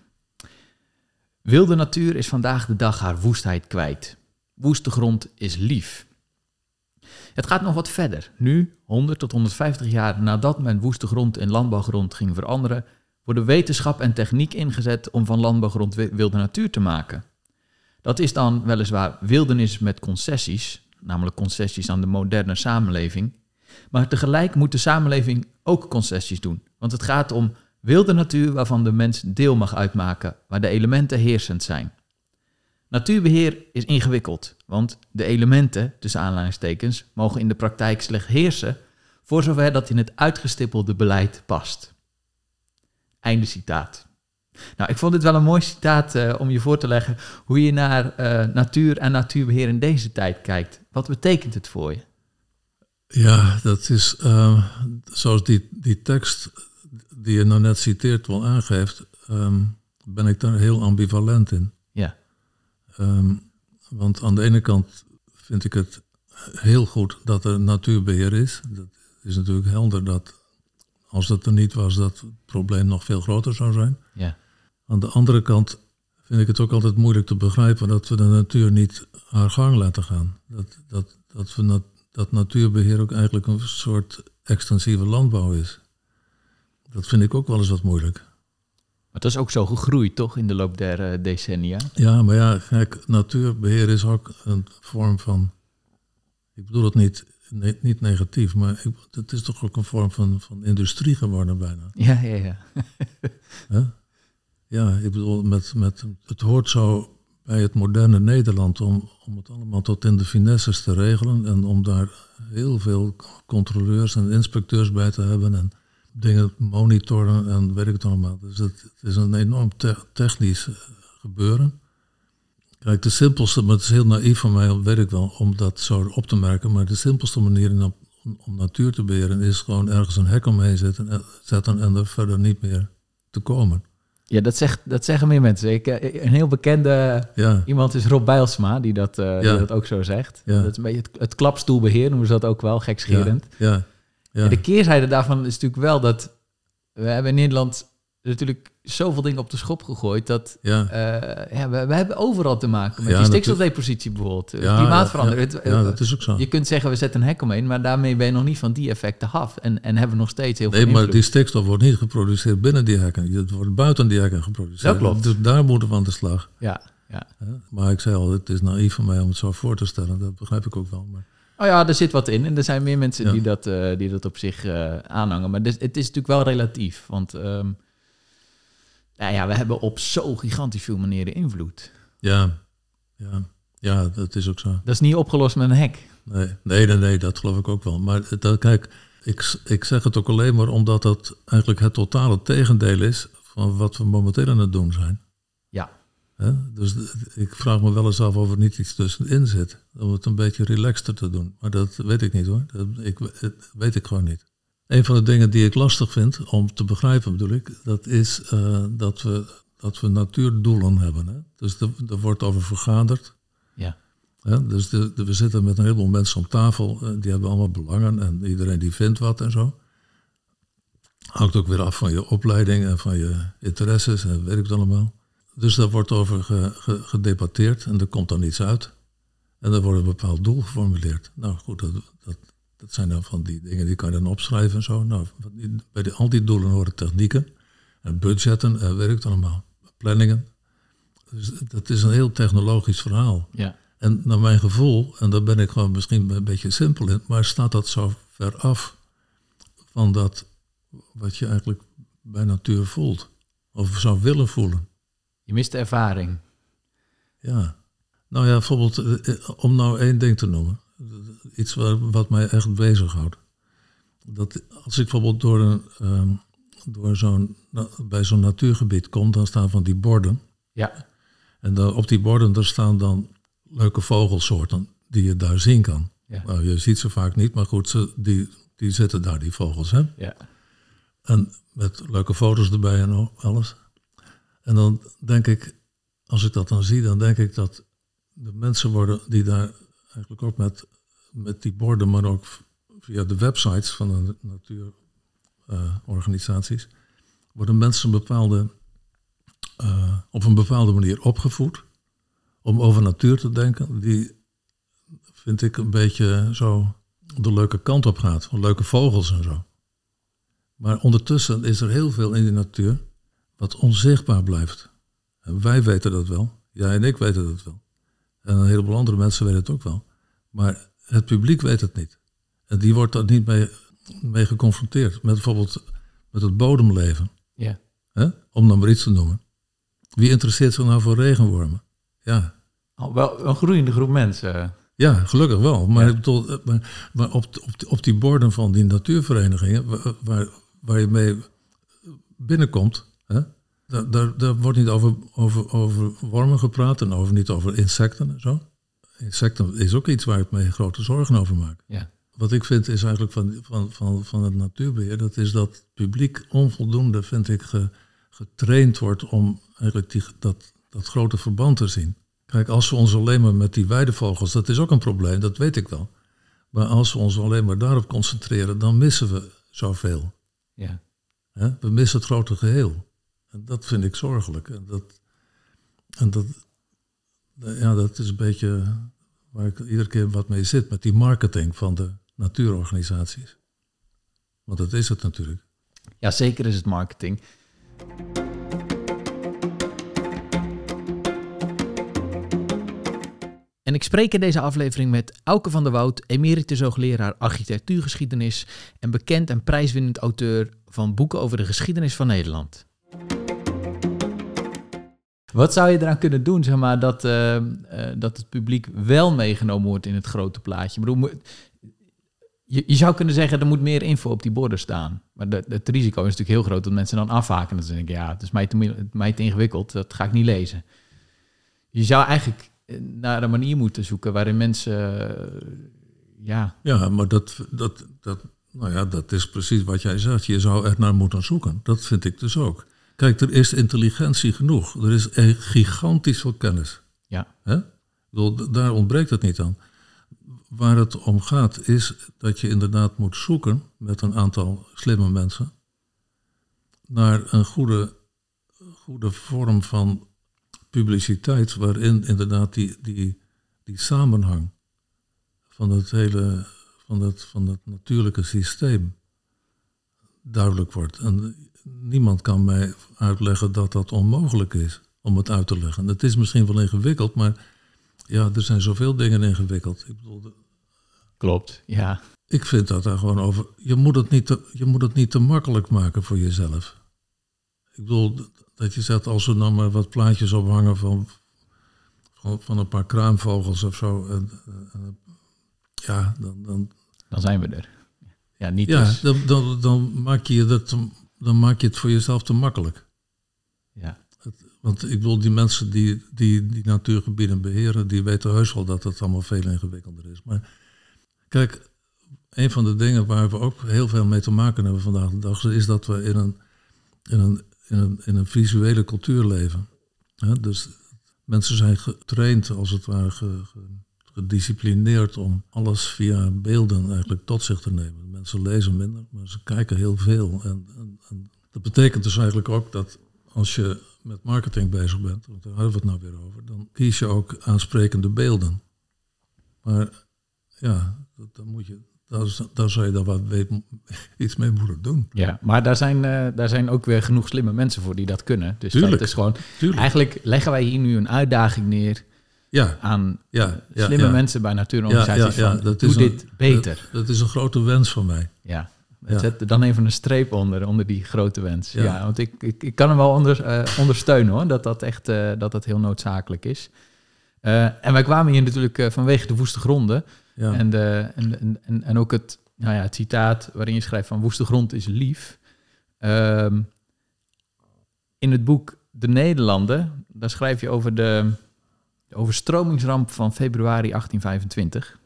Wilde natuur is vandaag de dag haar woestheid kwijt. Woeste grond is lief. Het gaat nog wat verder. Nu, 100 tot 150 jaar nadat men woeste grond in landbouwgrond ging veranderen, worden wetenschap en techniek ingezet om van landbouwgrond wilde natuur te maken. Dat is dan weliswaar wildernis met concessies, namelijk concessies aan de moderne samenleving. Maar tegelijk moet de samenleving ook concessies doen. Want het gaat om wilde natuur waarvan de mens deel mag uitmaken, waar de elementen heersend zijn. Natuurbeheer is ingewikkeld, want de elementen, tussen aanleidingstekens, mogen in de praktijk slechts heersen voor zover dat in het uitgestippelde beleid past. Einde citaat. Nou, ik vond dit wel een mooi citaat uh, om je voor te leggen hoe je naar uh, natuur en natuurbeheer in deze tijd kijkt. Wat betekent het voor je? Ja, dat is uh, zoals die, die tekst die je nou net citeert wel aangeeft, um, ben ik daar heel ambivalent in. Um, want aan de ene kant vind ik het heel goed dat er natuurbeheer is. Dat is natuurlijk helder dat als dat er niet was, dat het probleem nog veel groter zou zijn. Ja. Aan de andere kant vind ik het ook altijd moeilijk te begrijpen dat we de natuur niet haar gang laten gaan. Dat, dat, dat, we nat, dat natuurbeheer ook eigenlijk een soort extensieve landbouw is. Dat vind ik ook wel eens wat moeilijk. Maar dat is ook zo gegroeid, toch, in de loop der uh, decennia? Ja, maar ja, kijk, natuurbeheer is ook een vorm van. Ik bedoel het niet, ne niet negatief, maar ik, het is toch ook een vorm van, van industrie geworden bijna. Ja, ja, ja. Ja, ik bedoel, met, met, het hoort zo bij het moderne Nederland om, om het allemaal tot in de finesses te regelen en om daar heel veel controleurs en inspecteurs bij te hebben en dingen monitoren en weet ik het allemaal. Dus het, het is een enorm technisch eh, gebeuren. Kijk, de simpelste, maar het is heel naïef van mij, weet ik wel, om dat zo op te merken, maar de simpelste manier om, om natuur te beheren is gewoon ergens een hek omheen zetten, eh, zetten en er verder niet meer te komen. Ja, dat, zegt, dat zeggen meer mensen. Ik, eh, een heel bekende ja. iemand is Rob Bijlsma, die dat, uh, die dat ook zo zegt. Ja. Dat is een beetje het, het klapstoelbeheer, noemen ze dat ook wel, gekscherend. Ja. Ja. De keerzijde daarvan is natuurlijk wel dat we hebben in Nederland natuurlijk zoveel dingen op de schop gegooid. Dat ja. Uh, ja, we, we, hebben overal te maken met die stikstofdepositie bijvoorbeeld. Ja, klimaatverandering. Ja, dat is ook zo. Je kunt zeggen we zetten een hek omheen, maar daarmee ben je nog niet van die effecten af. En, en hebben we nog steeds heel veel Nee, maar die stikstof wordt niet geproduceerd binnen die hekken. Het wordt buiten die hekken geproduceerd. Dat klopt. Dus daar moeten we aan de slag. Ja, ja. Maar ik zei al, het is naïef van mij om het zo voor te stellen. Dat begrijp ik ook wel. Maar... Oh ja, er zit wat in. En er zijn meer mensen die, dat, uh, die dat op zich uh, aanhangen. Maar het is natuurlijk wel relatief. Want... Um, nou ja, we hebben op zo gigantisch veel manieren invloed. Ja, ja, ja, dat is ook zo. Dat is niet opgelost met een hek. Nee, nee, nee, nee dat geloof ik ook wel. Maar dat, kijk, ik, ik zeg het ook alleen maar omdat dat eigenlijk het totale tegendeel is van wat we momenteel aan het doen zijn. He? Dus ik vraag me wel eens af of er niet iets tussenin zit. Om het een beetje relaxter te doen. Maar dat weet ik niet hoor. Dat ik, weet ik gewoon niet. Een van de dingen die ik lastig vind om te begrijpen, bedoel ik, dat is uh, dat, we, dat we natuurdoelen hebben. Hè? Dus er wordt over vergaderd. Ja. Dus de, de, we zitten met een heleboel mensen om tafel, uh, die hebben allemaal belangen en iedereen die vindt wat en zo. Hangt ook weer af van je opleiding en van je interesses en weet ik het allemaal. Dus daar wordt over ge, ge, gedebatteerd en er komt dan iets uit. En er wordt een bepaald doel geformuleerd. Nou goed, dat, dat, dat zijn dan van die dingen die kan je dan opschrijven en zo. Nou, bij die, al die doelen horen technieken. En budgetten, en ik het allemaal. Planningen. Dus dat is een heel technologisch verhaal. Ja. En naar mijn gevoel, en daar ben ik gewoon misschien een beetje simpel in, maar staat dat zo ver af van dat wat je eigenlijk bij natuur voelt. Of zou willen voelen. Je mist de ervaring. Ja. Nou ja, bijvoorbeeld, eh, eh, om nou één ding te noemen. Iets wat mij echt bezighoudt. Dat als ik bijvoorbeeld door een, ehm, door zo'n, bij zo'n natuurgebied kom, dan staan van die borden. Ja. En dan, op die borden daar staan dan leuke vogelsoorten die je daar zien kan. Ja. Nou, je ziet ze vaak niet, maar goed, ze, die, die zitten daar, die vogels. Hè? Ja. En met leuke foto's erbij en al- alles. En dan denk ik, als ik dat dan zie, dan denk ik dat de mensen worden die daar eigenlijk ook met, met die borden, maar ook via de websites van de natuurorganisaties, worden mensen bepaalde, eh, op een bepaalde manier opgevoed om over natuur te denken, die vind ik een beetje zo de leuke kant op gaat, van leuke vogels en zo. Maar ondertussen is er heel veel in de natuur wat onzichtbaar blijft. En wij weten dat wel. Jij en ik weten dat wel. En een heleboel andere mensen weten het ook wel. Maar het publiek weet het niet. En die wordt daar niet mee, mee geconfronteerd. Met bijvoorbeeld met het bodemleven. Ja. Om dan maar iets te noemen. Wie interesseert zich nou voor regenwormen? Ja, Al wel een groeiende groep mensen. ja, gelukkig wel. Maar, Ja. bedoel, eh, maar, maar op, op, die- op die borden van die natuurverenigingen, wa- waar, waar je mee binnenkomt, daar, daar, daar wordt niet over, over, over wormen gepraat en over, niet over insecten en zo. Insecten is ook iets waar ik me grote zorgen over maak. Ja. Wat ik vind is eigenlijk van, van, van, van het natuurbeheer, dat is dat het publiek onvoldoende, vind ik, ge- getraind wordt om eigenlijk die, dat, dat grote verband te zien. Kijk, als we ons alleen maar met die weidevogels, dat is ook een probleem, dat weet ik wel. Maar als we ons alleen maar daarop concentreren, dan missen we zoveel. Ja. We missen het grote geheel. En dat vind ik zorgelijk. En dat, en dat, ja, dat is een beetje waar ik iedere keer wat mee zit, met die marketing van de natuurorganisaties. Want dat is het natuurlijk. ja, zeker is het marketing. En ik spreek in deze aflevering met Auke van der Woud, emeritus hoogleraar architectuurgeschiedenis en bekend en prijswinnend auteur van boeken over de geschiedenis van Nederland. Wat zou je eraan kunnen doen, zeg maar, dat, eh, eh, dat het publiek wel meegenomen wordt in het grote plaatje? Ik bedoel, je, je zou kunnen zeggen, er moet meer info op die borden staan. Maar de, het risico is natuurlijk heel groot dat mensen dan afhaken. En dan denk ik, ja, het is mij te, mi- mij te ingewikkeld, dat ga ik niet lezen. Je zou eigenlijk eh, naar een manier moeten zoeken waarin mensen, ja, Ja, maar dat, dat, dat, nou ja, dat is precies wat jij zegt. Je zou er naar moeten zoeken. Dat vind ik dus ook. Kijk, er is intelligentie genoeg. Er is gigantisch veel kennis. ja, Hè? Ik bedoel, d- daar ontbreekt het niet aan. Waar het om gaat is dat je inderdaad moet zoeken met een aantal slimme mensen naar een goede, goede vorm van publiciteit waarin inderdaad die, die, die samenhang van het hele van het, van het natuurlijke systeem duidelijk wordt. En niemand kan mij uitleggen dat dat onmogelijk is om het uit te leggen. Het is misschien wel ingewikkeld, maar ja, er zijn zoveel dingen ingewikkeld. Ik bedoel, de- klopt, ja, ik vind dat daar gewoon over. Je moet, het niet te, je moet het niet te makkelijk maken voor jezelf. Ik bedoel, dat je zegt, als we dan maar wat plaatjes ophangen van, van, van een paar kruimvogels of zo. En, en- ja, dan, dan, dan zijn we er. Ja, niet ja, dus. dan, dan, dan, maak je dat, dan maak je het voor jezelf te makkelijk. Ja, Want ik bedoel, die mensen die, die die natuurgebieden beheren, die weten heus wel dat het allemaal veel ingewikkelder is. Maar kijk, een van de dingen waar we ook heel veel mee te maken hebben vandaag de dag, is dat we in een, in een, in een, in een visuele cultuur leven. Dus mensen zijn getraind, als het ware, ge- ge- gedisciplineerd om alles via beelden eigenlijk tot zich te nemen. Mensen lezen minder, maar ze kijken heel veel. En dat betekent dus eigenlijk ook dat als je met marketing bezig bent, want daar hadden we het nou weer over, dan kies je ook aansprekende beelden. Maar ja, dat, dan moet je, daar, daar zou je dan wat mee- iets mee moeten doen. Ja, maar daar zijn, eh, daar zijn ook weer genoeg slimme mensen voor die dat kunnen. Dus Tuurlijk. dat is gewoon... Tuurlijk. Eigenlijk leggen wij hier nu een uitdaging neer Ja, aan ja, ja, slimme mensen bij natuurorganisaties Ja, van, dat doe is een- dit beter. Dat, dat is een grote wens van mij. Ja, Ja. zet er dan even een streep onder, onder die grote wens. Ja, Ja. want ik, ik, ik kan hem wel onder, eh, ondersteunen hoor, dat dat echt eh, dat dat heel noodzakelijk is. Eh, en wij kwamen hier natuurlijk vanwege de woeste gronden. Ja, En, de, en, en, en, en ook het, nou ja, het citaat waarin je schrijft van woeste grond is lief. Ehm, in het boek De Nederlanden, daar schrijf je over de, de overstromingsramp van februari 1825.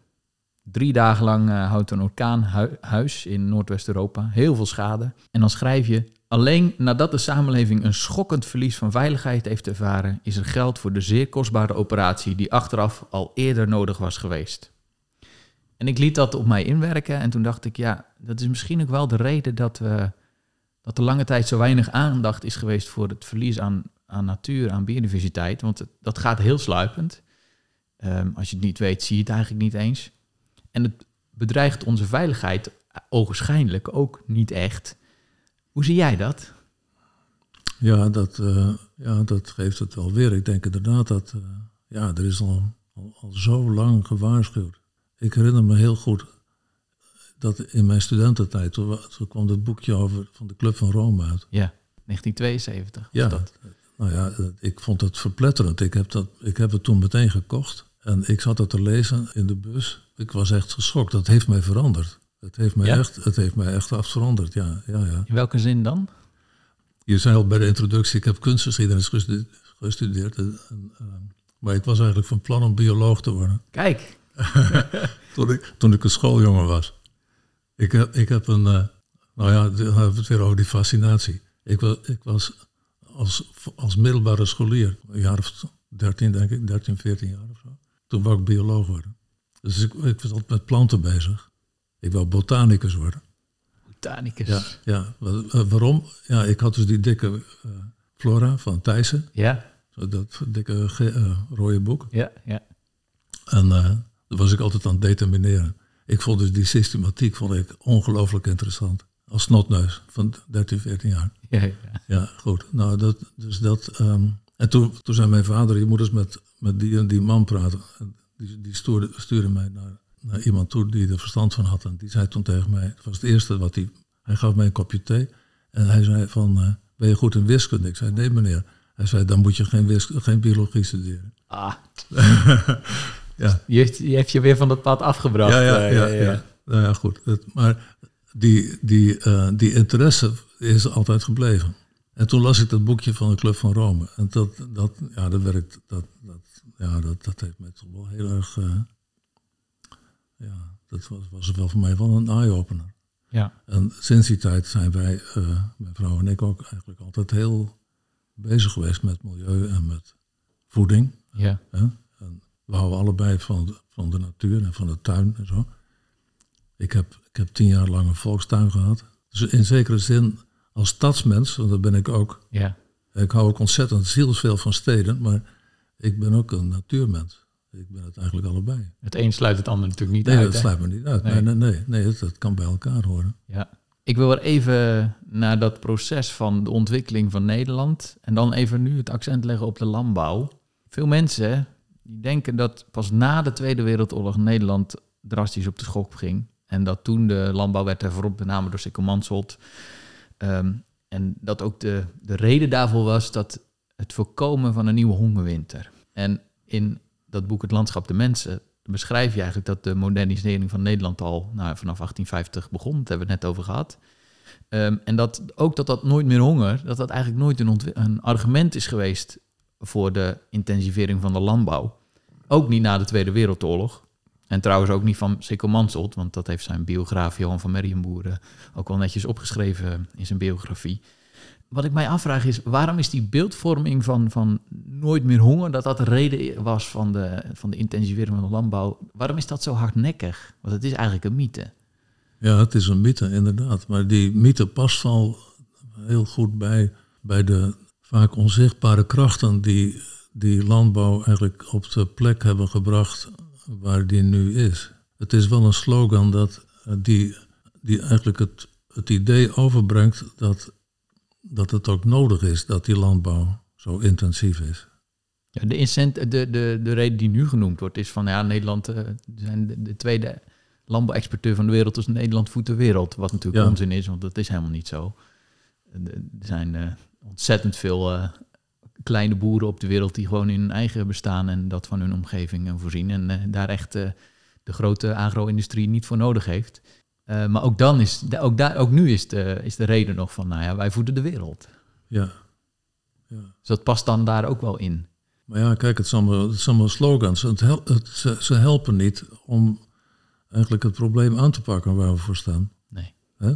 Drie dagen lang eh, houdt een orkaan hu- huis in Noordwest-Europa. Heel veel schade. En dan schrijf je... Alleen nadat de samenleving een schokkend verlies van veiligheid heeft ervaren... is er geld voor de zeer kostbare operatie... die achteraf al eerder nodig was geweest. En ik liet dat op mij inwerken. En toen dacht ik, ja, dat is misschien ook wel de reden dat, we, dat er lange tijd zo weinig aandacht is geweest voor het verlies aan, aan natuur, aan biodiversiteit. Want dat gaat heel sluipend. Ehm, als je het niet weet, zie je het eigenlijk niet eens. En het bedreigt onze veiligheid ogenschijnlijk ook niet echt. Hoe zie jij dat? ja, dat, eh, ja, dat geeft het wel weer. Ik denk inderdaad dat, eh, ja, er is al, al, al zo lang gewaarschuwd. Ik herinner me heel goed dat in mijn studententijd, toen, wa- toen kwam het boekje over van de Club van Rome uit. Ja, 1972 was Ja, dat. nou ja, eh, ik vond het verpletterend. Ik heb, dat, ik heb het toen meteen gekocht. En ik zat het te lezen in de bus. Ik was echt geschokt. Dat heeft mij veranderd. Het heeft mij, Ja? echt, het heeft mij echt afveranderd, ja, ja, ja. In welke zin dan? Je zei al bij de introductie, ik heb kunstgeschiedenis gestu- gestudeerd. En, en, eh, maar ik was eigenlijk van plan om bioloog te worden. Kijk, Toen ik, toen ik een schooljongen was. Ik heb, ik heb een, eh, nou ja, dan hebben we het weer over die fascinatie. Ik was, ik was als, als middelbare scholier, een jaar of 13 denk ik, 13, 14 jaar of zo. Toen wou ik bioloog worden. Dus ik, ik was altijd met planten bezig. Ik wou botanicus worden. botanicus. Ja, ja. Wa- waarom? Ja, ik had dus die dikke eh, flora van Thijssen. ja, Dat dikke eh, rode boek. ja. ja. En eh daar was ik altijd aan het determineren. Ik vond dus die systematiek vond ik ongelooflijk interessant. Als snotneus van 13, 14 jaar. ja, ja. Ja, goed. Nou, dat, dus dat, ehm, en toen, toen zei mijn vader, je moet eens met, met die en die man praten. En die die stuurde, stuurde mij naar, naar iemand toe die er verstand van had. En die zei toen tegen mij, het was het eerste wat hij... Hij gaf mij een kopje thee. En hij zei van, eh, ben je goed in wiskunde? Ik zei, nee meneer. Hij zei, dan moet je geen, wiskunde, geen biologie studeren. Ah, Ja, je heeft, je heeft je weer van dat pad afgebracht. Ja, ja, eh, ja, ja. Nou ja, goed. Het- maar die, die, eh, die interesse is altijd gebleven. En toen las ik dat boekje van de Club van Rome. En dat, dat, ja, dat, werkt, dat, dat, ja, dat, dat heeft mij toch wel heel erg... eh, ja, dat was, was wel voor mij wel een eye-opener. Ja, En sinds die tijd zijn wij, eh, mijn vrouw en ik ook, eigenlijk altijd heel bezig geweest met milieu en met voeding. ja? En we houden allebei van, de- van de natuur en van de tuin en zo. Ik heb, ik heb tien jaar lang een volkstuin gehad. Dus in zekere zin, als stadsmens, want dat ben ik ook. ja. Ik hou ook ontzettend zielsveel van steden, maar ik ben ook een natuurmens. Ik ben het eigenlijk allebei. Het een sluit het ander natuurlijk niet Nee, uit. dat hè? sluit me niet uit. Nee. Nee, nee, nee. nee dat, dat kan bij elkaar horen. Ja. Ik wil er even naar dat proces van de ontwikkeling van Nederland en dan even nu het accent leggen op de landbouw. Veel mensen die denken dat pas na de Tweede Wereldoorlog Nederland drastisch op de schok ging. En dat toen de landbouw werd hervormd, met name door Sikkel Mansholt. Ehm, en dat ook de, de reden daarvoor was dat het voorkomen van een nieuwe hongerwinter. En in dat boek Het Landschap de Mensen beschrijf je eigenlijk dat de modernisering van Nederland al nou, vanaf 1850 begon. Dat hebben we het net over gehad. Ehm, en dat ook dat dat nooit meer honger, dat dat eigenlijk nooit een, een argument is geweest voor de intensivering van de landbouw. Ook niet na de Tweede Wereldoorlog. En trouwens ook niet van Sikkel want dat heeft zijn biograaf Johan van Merrienboer eh, ook wel netjes opgeschreven in zijn biografie. Wat ik mij afvraag is, waarom is die beeldvorming van, van nooit meer honger, dat dat de reden was van de, van de intensivering van de landbouw, waarom is dat zo hardnekkig? Want het is eigenlijk een mythe. Ja, het is een mythe, inderdaad. Maar die mythe past wel heel goed bij, bij de vaak onzichtbare krachten die, die landbouw eigenlijk op de plek hebben gebracht waar die nu is. Het is wel een slogan dat eh, die, die eigenlijk het, het idee overbrengt dat, dat het ook nodig is dat die landbouw zo intensief is. Ja, de, incent, de, de, de reden die nu genoemd wordt is van ja, Nederland uh, zijn de, de tweede landbouwexporteur van de wereld, dus Nederland voedt de wereld. Wat natuurlijk Ja. onzin is, want dat is helemaal niet zo. Er zijn eh, ontzettend veel eh, kleine boeren op de wereld die gewoon in hun eigen bestaan en dat van hun omgeving eh, voorzien. En eh, daar echt eh, de grote agro-industrie niet voor nodig heeft. Maar ook dan is, ook, daar, ook nu is de, is de reden nog van, nou ja, wij voeden de wereld. Ja. Dus dat past dan daar ook wel in. Maar ja, kijk, het zijn allemaal, het zijn allemaal slogans. Het hel- het, ze, ze helpen niet om eigenlijk het probleem aan te pakken waar we voor staan. Nee. Hè?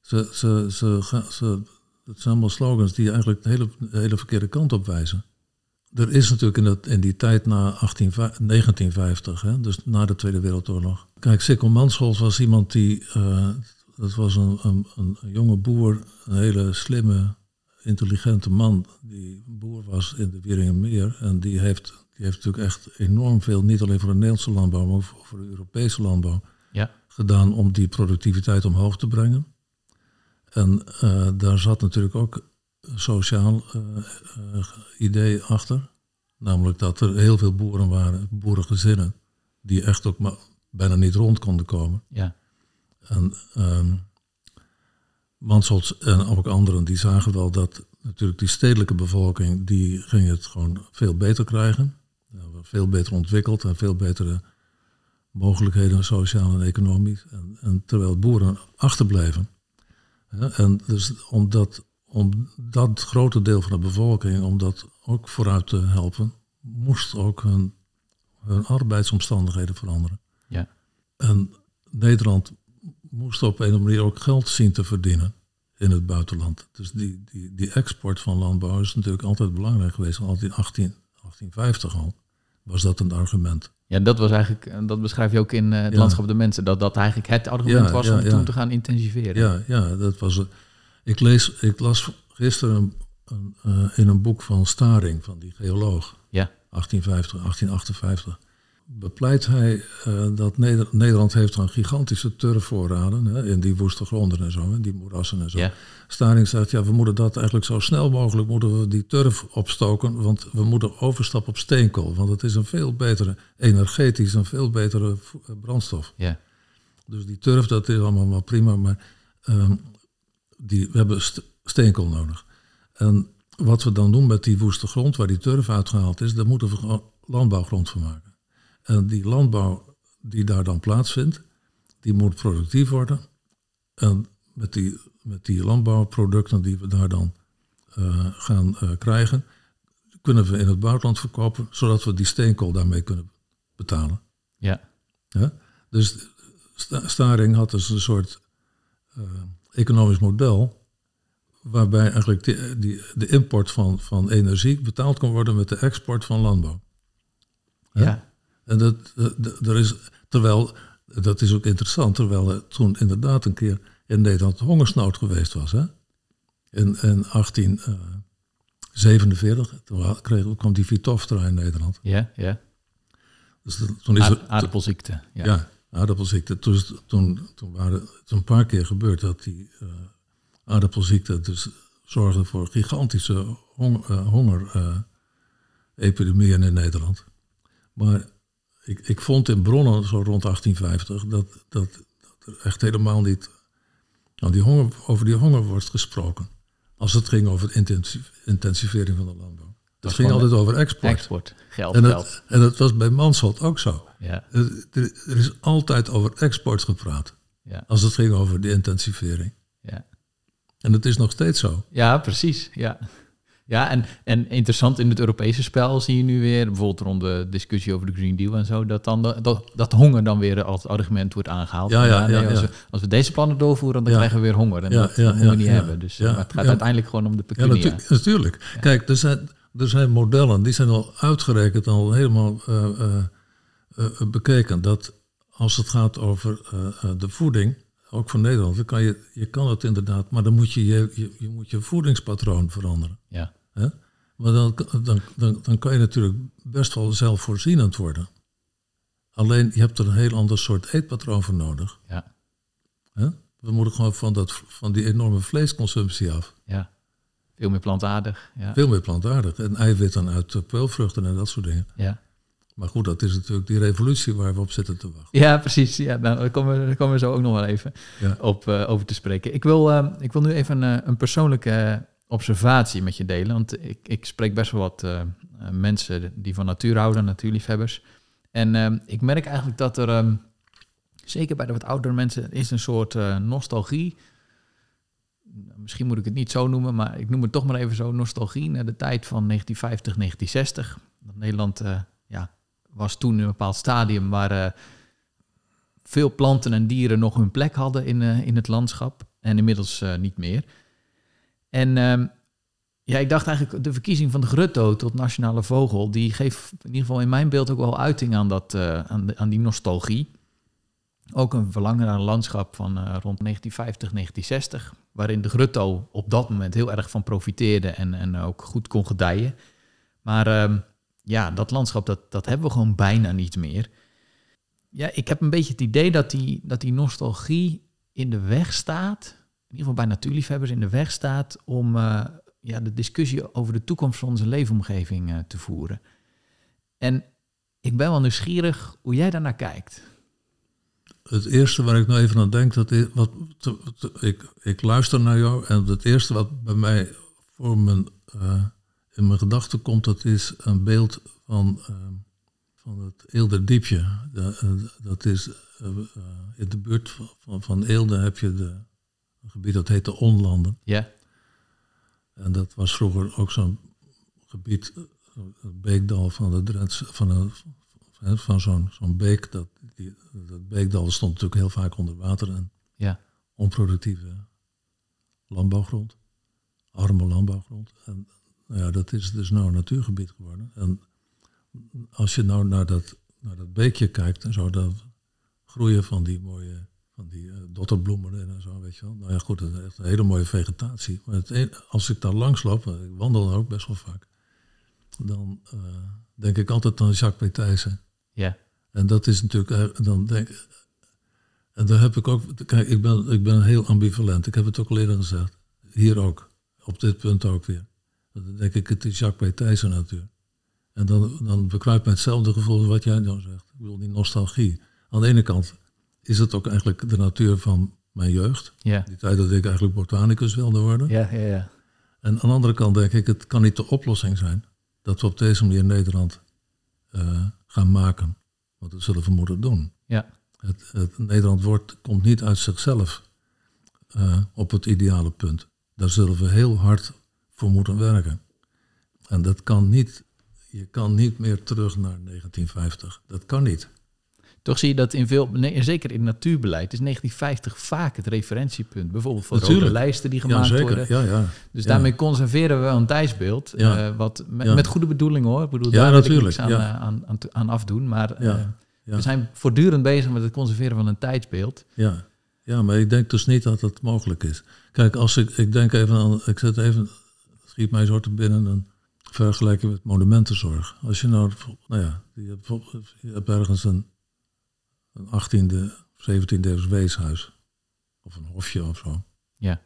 Ze, ze, ze, gaan- ze, het zijn allemaal slogans die eigenlijk de hele, de hele verkeerde kant op wijzen. Er is natuurlijk in, dat, in die tijd na 18, 1950, hè, dus na de Tweede Wereldoorlog. Kijk, Sikkel Mansholt was iemand die, eh, dat was een, een, een jonge boer, een hele slimme, intelligente man die boer was in de Wieringenmeer. En die heeft, die heeft natuurlijk echt enorm veel, niet alleen voor de Nederlandse landbouw, maar ook voor, voor de Europese landbouw, Ja. gedaan om die productiviteit omhoog te brengen. En eh, daar zat natuurlijk ook een sociaal eh, idee achter. Namelijk dat er heel veel boeren waren, boerengezinnen, die echt ook maar bijna niet rond konden komen. Ja. En Mansholz en ook anderen die zagen wel dat natuurlijk die stedelijke bevolking, die ging het gewoon veel beter krijgen. Veel beter ontwikkeld en veel betere mogelijkheden, sociaal en economisch. En, en terwijl boeren achterbleven. En dus om dat, om dat grote deel van de bevolking, om dat ook vooruit te helpen, moest ook hun, hun arbeidsomstandigheden veranderen. Ja. En Nederland moest op een of andere manier ook geld zien te verdienen in het buitenland. Dus die, die, die export van landbouw is natuurlijk altijd belangrijk geweest. Al in 18, 1850 al was dat een argument. Ja, dat was eigenlijk, eh, dat beschrijf je ook in eh, het Ja. landschap der mensen, dat dat eigenlijk het argument Ja, was ja, om toen te gaan intensiveren. Ja, ja dat was. Ik, lees, ik las gisteren een, een, eh, in een boek van Staring, van die geoloog, Ja. 1850, 1858. Bepleit hij eh, dat Neder- Nederland heeft dan gigantische turfvoorraden hè, in die woeste gronden en zo, hè, die moerassen en zo. Ja. Staring zegt, ja, we moeten dat eigenlijk zo snel mogelijk moeten we die turf opstoken, want we moeten overstappen op steenkool, want het is een veel betere, energetisch een veel betere eh, brandstof. Ja. Dus die turf, dat is allemaal wel prima, maar ehm, die, we hebben st- steenkool nodig. En wat we dan doen met die woeste grond waar die turf uitgehaald is, daar moeten we gewoon landbouwgrond van maken. En die landbouw die daar dan plaatsvindt, die moet productief worden. En met die, met die landbouwproducten die we daar dan eh, gaan eh, krijgen, kunnen we in het buitenland verkopen, zodat we die steenkool daarmee kunnen betalen. Ja. Ja? Dus Sta- Staring had dus een soort eh, economisch model waarbij eigenlijk die, die, de import van, van energie betaald kon worden met de export van landbouw. Ja. En dat, dat- er is, terwijl, dat is ook interessant, terwijl er toen inderdaad een keer in Nederland hongersnood geweest was. Hè? In, in 1847, toen wa- kreeg, kwam die Vitoftra in Nederland. Ja. Ja. Dus toen is Aard- er, aardappelziekte. Ja. ja, aardappelziekte. Toen, toen, toen waren het een paar keer gebeurd dat die eh aardappelziekte dus zorgde voor gigantische hongerepidemieën in Nederland. Maar ik, ik vond in bronnen zo rond 1850 dat, dat, dat er echt helemaal niet nou, die honger, over die honger wordt gesproken. Als het ging over intensi- intensivering van de landbouw. Het was ging altijd over export. Export. Geld, En geld. dat, en dat was bij Mansholt ook zo. Ja. Er is altijd over export gepraat. Ja. Als het ging over de intensivering. Ja. En dat is nog steeds zo. Ja, precies. Ja, ja en, en interessant in het Europese spel zie je nu weer, bijvoorbeeld rond de discussie over de Green Deal en zo, dat, dan de- dat, dat honger dan weer als argument wordt aangehaald. Ja, ja, ja, als, ja. we, als we deze plannen doorvoeren, dan Ja. krijgen we weer honger. En Ja, dat, ja, dat moeten we ja, niet ja. hebben. Dus, Ja, maar het gaat ja. uiteindelijk gewoon om de Ja, pecunia. natu- natuurlijk. Kijk, er zijn, er zijn modellen, die zijn al uitgerekend, al helemaal eh, eh, eh, bekeken. Dat als het gaat over de voeding, ook van Nederland, dan kan je, je kan het inderdaad, maar dan moet je je, je, je, moet je voedingspatroon veranderen. Ja. Maar dan, dan, dan, dan kan je natuurlijk best wel zelfvoorzienend worden. Alleen je hebt er een heel ander soort eetpatroon voor nodig. Ja. We moeten gewoon van, dat, van die enorme vleesconsumptie af. Ja. Veel meer plantaardig. Ja. Veel meer plantaardig. En eiwitten uit peulvruchten en dat soort dingen. Ja. Maar goed, dat is natuurlijk die revolutie waar we op zitten te wachten. Ja, precies. Ja, nou, daar, komen we, daar komen we zo ook nog wel even Ja. op, uh, over te spreken. Ik wil, uh, ik wil nu even een, een persoonlijke observatie met je delen. Want ik, ik spreek best wel wat uh, mensen die van natuur houden, natuurliefhebbers. En uh, ik merk eigenlijk dat er, um, zeker bij de wat oudere mensen, is een soort uh, nostalgie. Misschien moet ik het niet zo noemen, maar ik noem het toch maar even zo. Nostalgie naar de tijd van 1950, 1960. Dat Nederland uh, ja, was toen in een bepaald stadium waar veel planten en dieren nog hun plek hadden in, in het landschap. En inmiddels niet meer. En um, ja, ik dacht eigenlijk, de verkiezing van de grutto tot nationale vogel, die geeft in ieder geval in mijn beeld ook wel uiting aan, dat, uh, aan, aan die nostalgie. Ook een verlangen naar een landschap van uh, rond 1950, 1960, waarin de grutto op dat moment heel erg van profiteerde en, en ook goed kon gedijen. Maar um, ja, dat landschap, dat, dat hebben we gewoon bijna niet meer. Ja, ik heb een beetje het idee dat die, dat die nostalgie in de weg staat, in ieder geval bij natuurliefhebbers in de weg staat om uh, ja, de discussie over de toekomst van onze leefomgeving uh, te voeren. En ik ben wel nieuwsgierig hoe jij daarnaar kijkt. Het eerste waar ik nou even aan denk, dat is, wat, ik, ik luister naar jou en het eerste wat bij mij voor mijn, uh, in mijn gedachten komt, dat is een beeld van, van het Eelderdiepje. Dat, is in de buurt van, van Eelde heb je de, een gebied dat heet de Onlanden. Ja. En dat was vroeger ook zo'n gebied, het beekdal van de Drents, van, een, van zo'n zo'n beek. Dat, die, dat beekdal stond natuurlijk heel vaak onder water en ja. onproductieve landbouwgrond, arme landbouwgrond. En nou ja, dat is dus nou een natuurgebied geworden. En als je nou naar dat, naar dat beekje kijkt en zo, dan groeien van die mooie van die uh, dotterbloemen en zo, weet je wel. Nou ja, goed, dat is echt een hele mooie vegetatie. Maar het een, als ik daar langs loop, ik wandel daar ook best wel vaak, dan uh, denk ik altijd aan Jacques Petijsen. Ja. En dat is natuurlijk, dan denk en daar heb ik ook, kijk, ik ben, ik ben heel ambivalent. Ik heb het ook al eerder gezegd. Hier ook, op dit punt ook weer. Dan denk ik, het is Jacques Petijsen natuurlijk. En dan, dan bekruipt mij hetzelfde gevoel wat jij dan zegt. Ik bedoel, die nostalgie. Aan de ene kant is het ook eigenlijk de natuur van mijn jeugd. Ja. Die tijd dat ik eigenlijk botanicus wilde worden. Ja, ja, ja. En aan de andere kant denk ik, het kan niet de oplossing zijn dat we op deze manier Nederland uh, gaan maken. Want dat zullen we moeten doen. Ja. Het, het Nederland wordt, komt niet uit zichzelf uh, op het ideale punt. Daar zullen we heel hard voor moeten werken. En dat kan niet, je kan niet meer terug naar 1950. Dat kan niet. Toch zie je dat in veel, nee, zeker in natuurbeleid, is 1950 vaak het referentiepunt. Bijvoorbeeld voor Natuurlijk. rode lijsten die gemaakt ja, zeker. worden. Ja, ja. Dus ja. daarmee conserveren we wel een tijdsbeeld. Ja. Uh, wat met, Ja. met goede bedoelingen hoor. Ik bedoel, Ja, daar wil ik niks aan, uh, aan, aan, aan afdoen. Maar uh, ja. we zijn voortdurend bezig met het conserveren van een tijdsbeeld. Ja. ja, maar ik denk dus niet dat het mogelijk is. Kijk, als ik, ik denk even aan, ik zet even, schiet mij zo te binnen, een vergelijking met monumentenzorg. Als je nou, nou ja, je hebt, je hebt ergens een, een 18e, 17e eeuws weeshuis. Of een hofje of zo. Ja.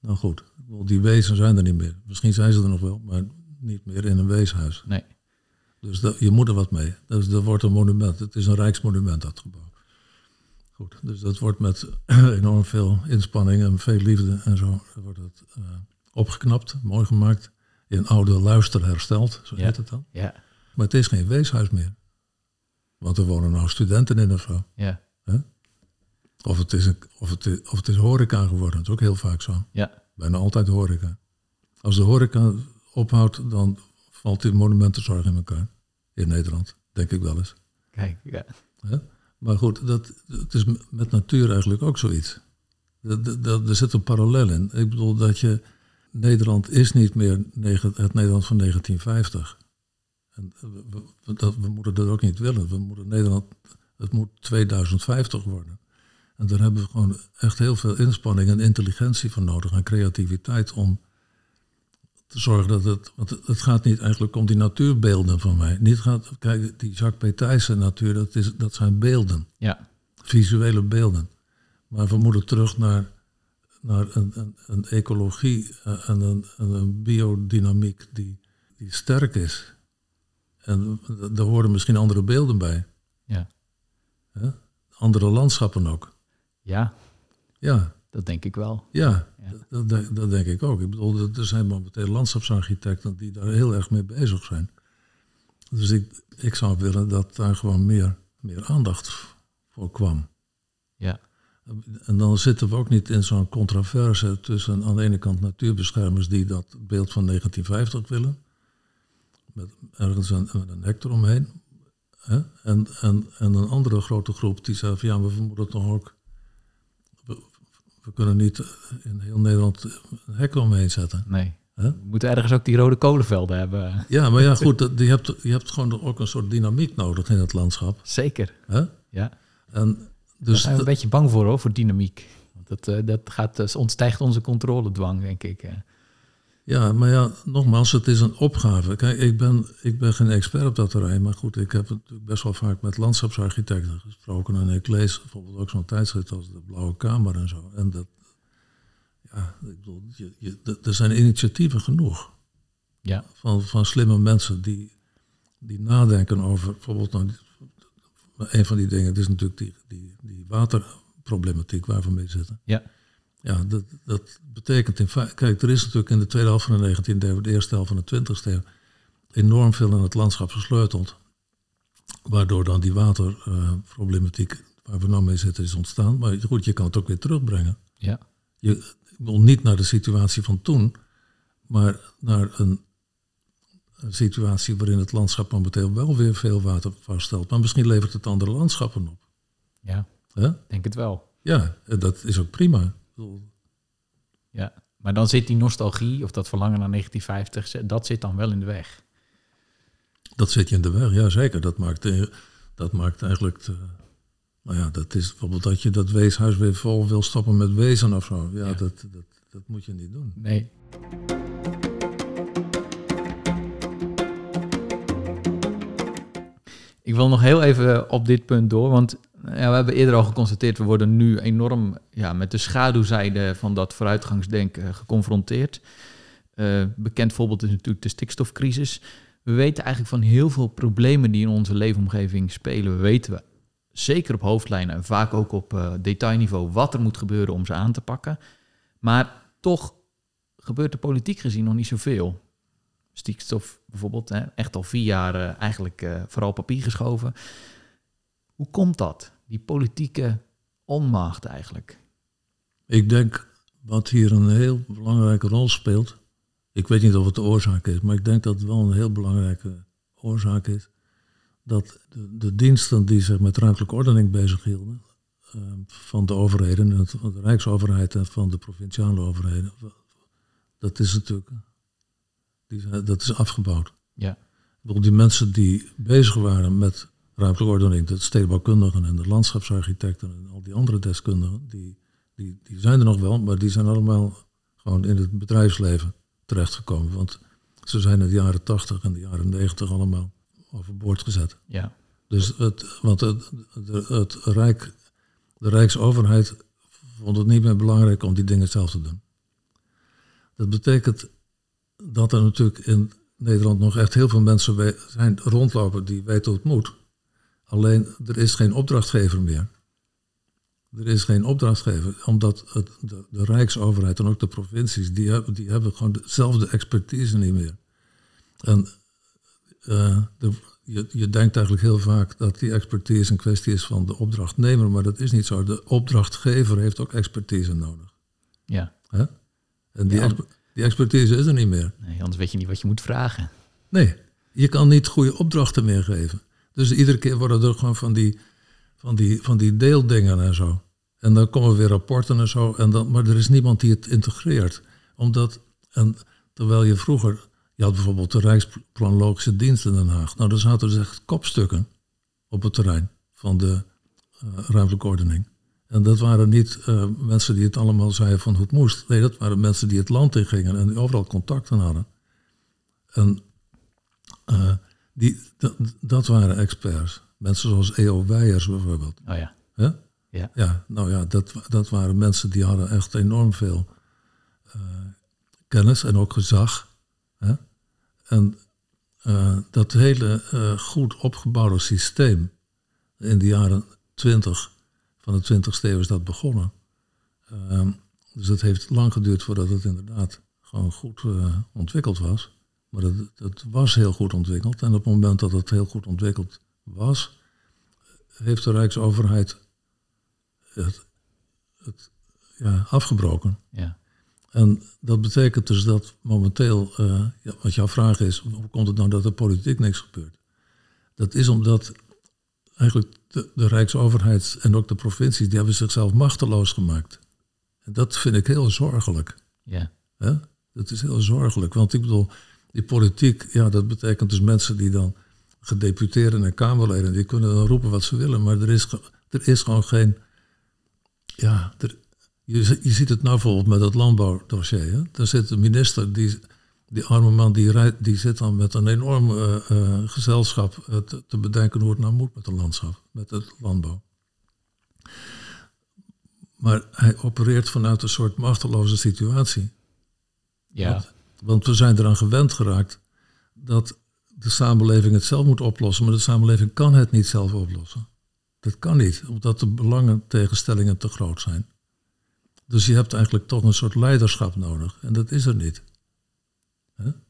Nou goed, die wezen zijn er niet meer. Misschien zijn ze er nog wel, maar niet meer in een weeshuis. Nee. Dus dat, je moet er wat mee. Dus dat wordt een monument. Het is een rijksmonument, dat gebouw. Goed, dus dat wordt met enorm veel inspanning en veel liefde en zo wordt het uh, opgeknapt, mooi gemaakt, in oude luister hersteld, zo Ja. heet het dan. Ja. Maar het is geen weeshuis meer. Want er wonen nou studenten in of zo. Ja. Of het is, een, of het is, of het is horeca geworden, dat is ook heel vaak zo. Ja. Bijna altijd horeca. Als de horeca ophoudt, dan valt die monumentenzorg in elkaar. In Nederland, denk ik wel eens. Kijk, ja. Maar goed, dat, het is met natuur eigenlijk ook zoiets. Er zit een parallel in. Ik bedoel dat je... Nederland is niet meer het Nederland van 1950. En we, we- dat, we moeten dat ook niet willen. We moeten Nederland... Het moet 2050 worden. En daar hebben we gewoon echt heel veel inspanning en intelligentie voor nodig. En creativiteit om te zorgen dat het... Want het- gaat niet eigenlijk om die natuurbeelden van mij. Niet gaat, kijk, die Jacques Petijsen natuur, dat, is, dat zijn beelden Ja. visuele beelden. Maar we moeten terug naar, naar een, een, een ecologie eh, en een, en een biodynamiek die, die sterk is. En daar horen misschien andere beelden bij. Ja. Andere landschappen ook. Ja, Ja, dat denk ik wel. ja, Ja. Dat, dat, dat denk ik ook. Ik bedoel, er- er zijn momenteel landschapsarchitecten die daar heel erg mee bezig zijn. Dus ik, ik zou willen dat daar gewoon meer, meer aandacht voor kwam. Ja, En dan zitten we ook niet in zo'n controverse tussen aan de ene kant natuurbeschermers die dat beeld van 1950 willen, met ergens een, met een hek eromheen, hè? En, en, en een andere grote groep die zegt van ja, we moeten toch ook, we, we kunnen niet in heel Nederland een hek omheen zetten. nee. Hè? We moeten ergens ook die rode kolenvelden hebben. Ja, maar ja goed, je hebt, je hebt gewoon ook een soort dynamiek nodig in het landschap. Zeker. Hè? Ja. En Daar dus zijn we een beetje bang voor hoor, voor dynamiek. Dat, eh, dat gaat, dat ontstijgt onze controledwang, denk ik. Ja, maar ja, nogmaals, het is een opgave. Kijk, ik ben, ik ben geen expert op dat terrein, maar goed, ik heb natuurlijk best wel vaak met landschapsarchitecten gesproken en ik lees bijvoorbeeld ook zo'n tijdschrift als de Blauwe Kamer en zo. En dat, ja, ik bedoel, je, je, er zijn initiatieven genoeg Ja, van, van slimme mensen die, die nadenken over bijvoorbeeld, nou, een van die dingen, het is natuurlijk die, die, die waterproblematiek waar we mee zitten. ja, Ja, dat, dat betekent in feite... Kijk, er is natuurlijk in de tweede helft van de 19e eeuw... de eerste helft van de 20e eeuw... enorm veel in het landschap gesleuteld. Waardoor dan die waterproblematiek waar we nou mee zitten is ontstaan. Maar goed, je kan het ook weer terugbrengen. ja, Je, bedoel, niet naar de situatie van toen... maar naar een, een situatie waarin het landschap momenteel wel weer veel water vaststelt. Maar misschien levert het andere landschappen op. ja, denk het wel. Ja, dat is ook prima. Ja. Maar dan zit die nostalgie of dat verlangen naar 1950, ze- dat zit dan wel in de weg. Dat zit je in de weg, ja zeker. Dat maakt, eh, dat maakt eigenlijk... de- nou ja, dat is bijvoorbeeld dat je dat weeshuis weer vol wil stoppen met wezen of zo. Ja, Ja. Dat, dat, dat moet je niet doen. Nee. Ik wil nog heel even op dit punt door, want we hebben eerder al geconstateerd, we worden nu enorm ja, met de schaduwzijde van dat vooruitgangsdenken geconfronteerd. Eh, bekend voorbeeld is natuurlijk de stikstofcrisis. We weten eigenlijk van heel veel problemen die in onze leefomgeving spelen, we weten we zeker op hoofdlijnen en vaak ook op eh, detailniveau wat er moet gebeuren om ze aan te pakken. Maar toch gebeurt er politiek gezien nog niet zoveel. Stikstof bijvoorbeeld, hè, echt al vier jaar eh, eigenlijk eh, vooral papier geschoven. Hoe komt dat? Die politieke onmacht eigenlijk. Ik denk wat hier een heel belangrijke rol speelt. Ik weet niet of het de oorzaak is, maar ik denk dat het wel een heel belangrijke oorzaak is. Dat de, de diensten die zich met ruimtelijke ordening bezighielden, eh, van de overheden, het- van de Rijksoverheid en van de provinciale overheden, dat is natuurlijk die, dat is afgebouwd. Ja, Ik bedoel, die mensen die bezig waren met ruimtelijke ordening, de stedenbouwkundigen en de landschapsarchitecten en al die andere deskundigen, die, die, die zijn er nog wel, maar die zijn allemaal gewoon in het bedrijfsleven terechtgekomen. Want ze zijn in de jaren 80 en de jaren 90 allemaal overboord gezet. ja, Dus het, want het, de, het Rijk, de Rijksoverheid vond het niet meer belangrijk om die dingen zelf te doen. Dat betekent dat er natuurlijk in Nederland nog echt heel veel mensen zijn rondlopen die weten hoe het moet. Alleen er is geen opdrachtgever meer. Er is geen opdrachtgever, omdat het, de, de Rijksoverheid en ook de provincies, die hebben, die hebben gewoon dezelfde expertise niet meer. En eh, de, je, je denkt eigenlijk heel vaak dat die expertise een kwestie is van de opdrachtnemer, maar dat is niet zo. De opdrachtgever heeft ook expertise nodig. ja. Hè? En die, Ja. exper- die expertise is er niet meer. Nee, anders weet je niet wat je moet vragen. Nee, je kan niet goede opdrachten meer geven. Dus iedere keer worden er gewoon van die, van die, van die deeldingen en zo. En dan komen weer rapporten en zo. En dan, maar er is niemand die het integreert. Omdat, en terwijl je vroeger, je had bijvoorbeeld de Rijksplanologische Dienst in Den Haag. Nou, daar zaten dus echt kopstukken op het terrein van de eh, ruimtelijke ordening. En dat waren niet eh, mensen die het allemaal zeiden van hoe het moest. Nee, dat waren mensen die het land ingingen en die overal contacten hadden. En eh, die, dat, dat waren experts. Mensen zoals E.O. Weijers bijvoorbeeld. Oh ja. Ja. Ja, nou ja, dat, dat waren mensen die hadden echt enorm veel eh, kennis en ook gezag. Hè? En eh, dat hele eh, goed opgebouwde systeem in de jaren 20 van de 20ste eeuw is dat begonnen. Ehm, dus het heeft lang geduurd voordat het inderdaad gewoon goed ontwikkeld was. Maar het was heel goed ontwikkeld. En op het moment dat het heel goed ontwikkeld was, heeft de Rijksoverheid het, het ja, afgebroken. Ja. En dat betekent dus dat momenteel, eh, ja, wat jouw vraag is, hoe komt het nou dat er politiek niks gebeurt? Dat is omdat eigenlijk de, de Rijksoverheid en ook de provincies, die hebben zichzelf machteloos gemaakt. En dat vind ik heel zorgelijk. Ja. Dat is heel zorgelijk, want ik bedoel, die politiek, ja, dat betekent dus mensen die dan gedeputeerden en Kamerleden, die kunnen dan roepen wat ze willen, maar er is, er is gewoon geen, ja, er, je, je ziet het nou bijvoorbeeld met het landbouwdossier. Hè? Daar zit een minister, die, die arme man, die, rijdt, die zit dan met een enorm eh, eh, gezelschap eh, te, te bedenken hoe het nou moet met het landschap, met het landbouw. Maar hij opereert vanuit een soort machteloze situatie. Ja. Want, want we zijn eraan gewend geraakt dat de samenleving het zelf moet oplossen, maar de samenleving kan het niet zelf oplossen. Dat kan niet, omdat de belangentegenstellingen te groot zijn. Dus je hebt eigenlijk toch een soort leiderschap nodig. En dat is er niet.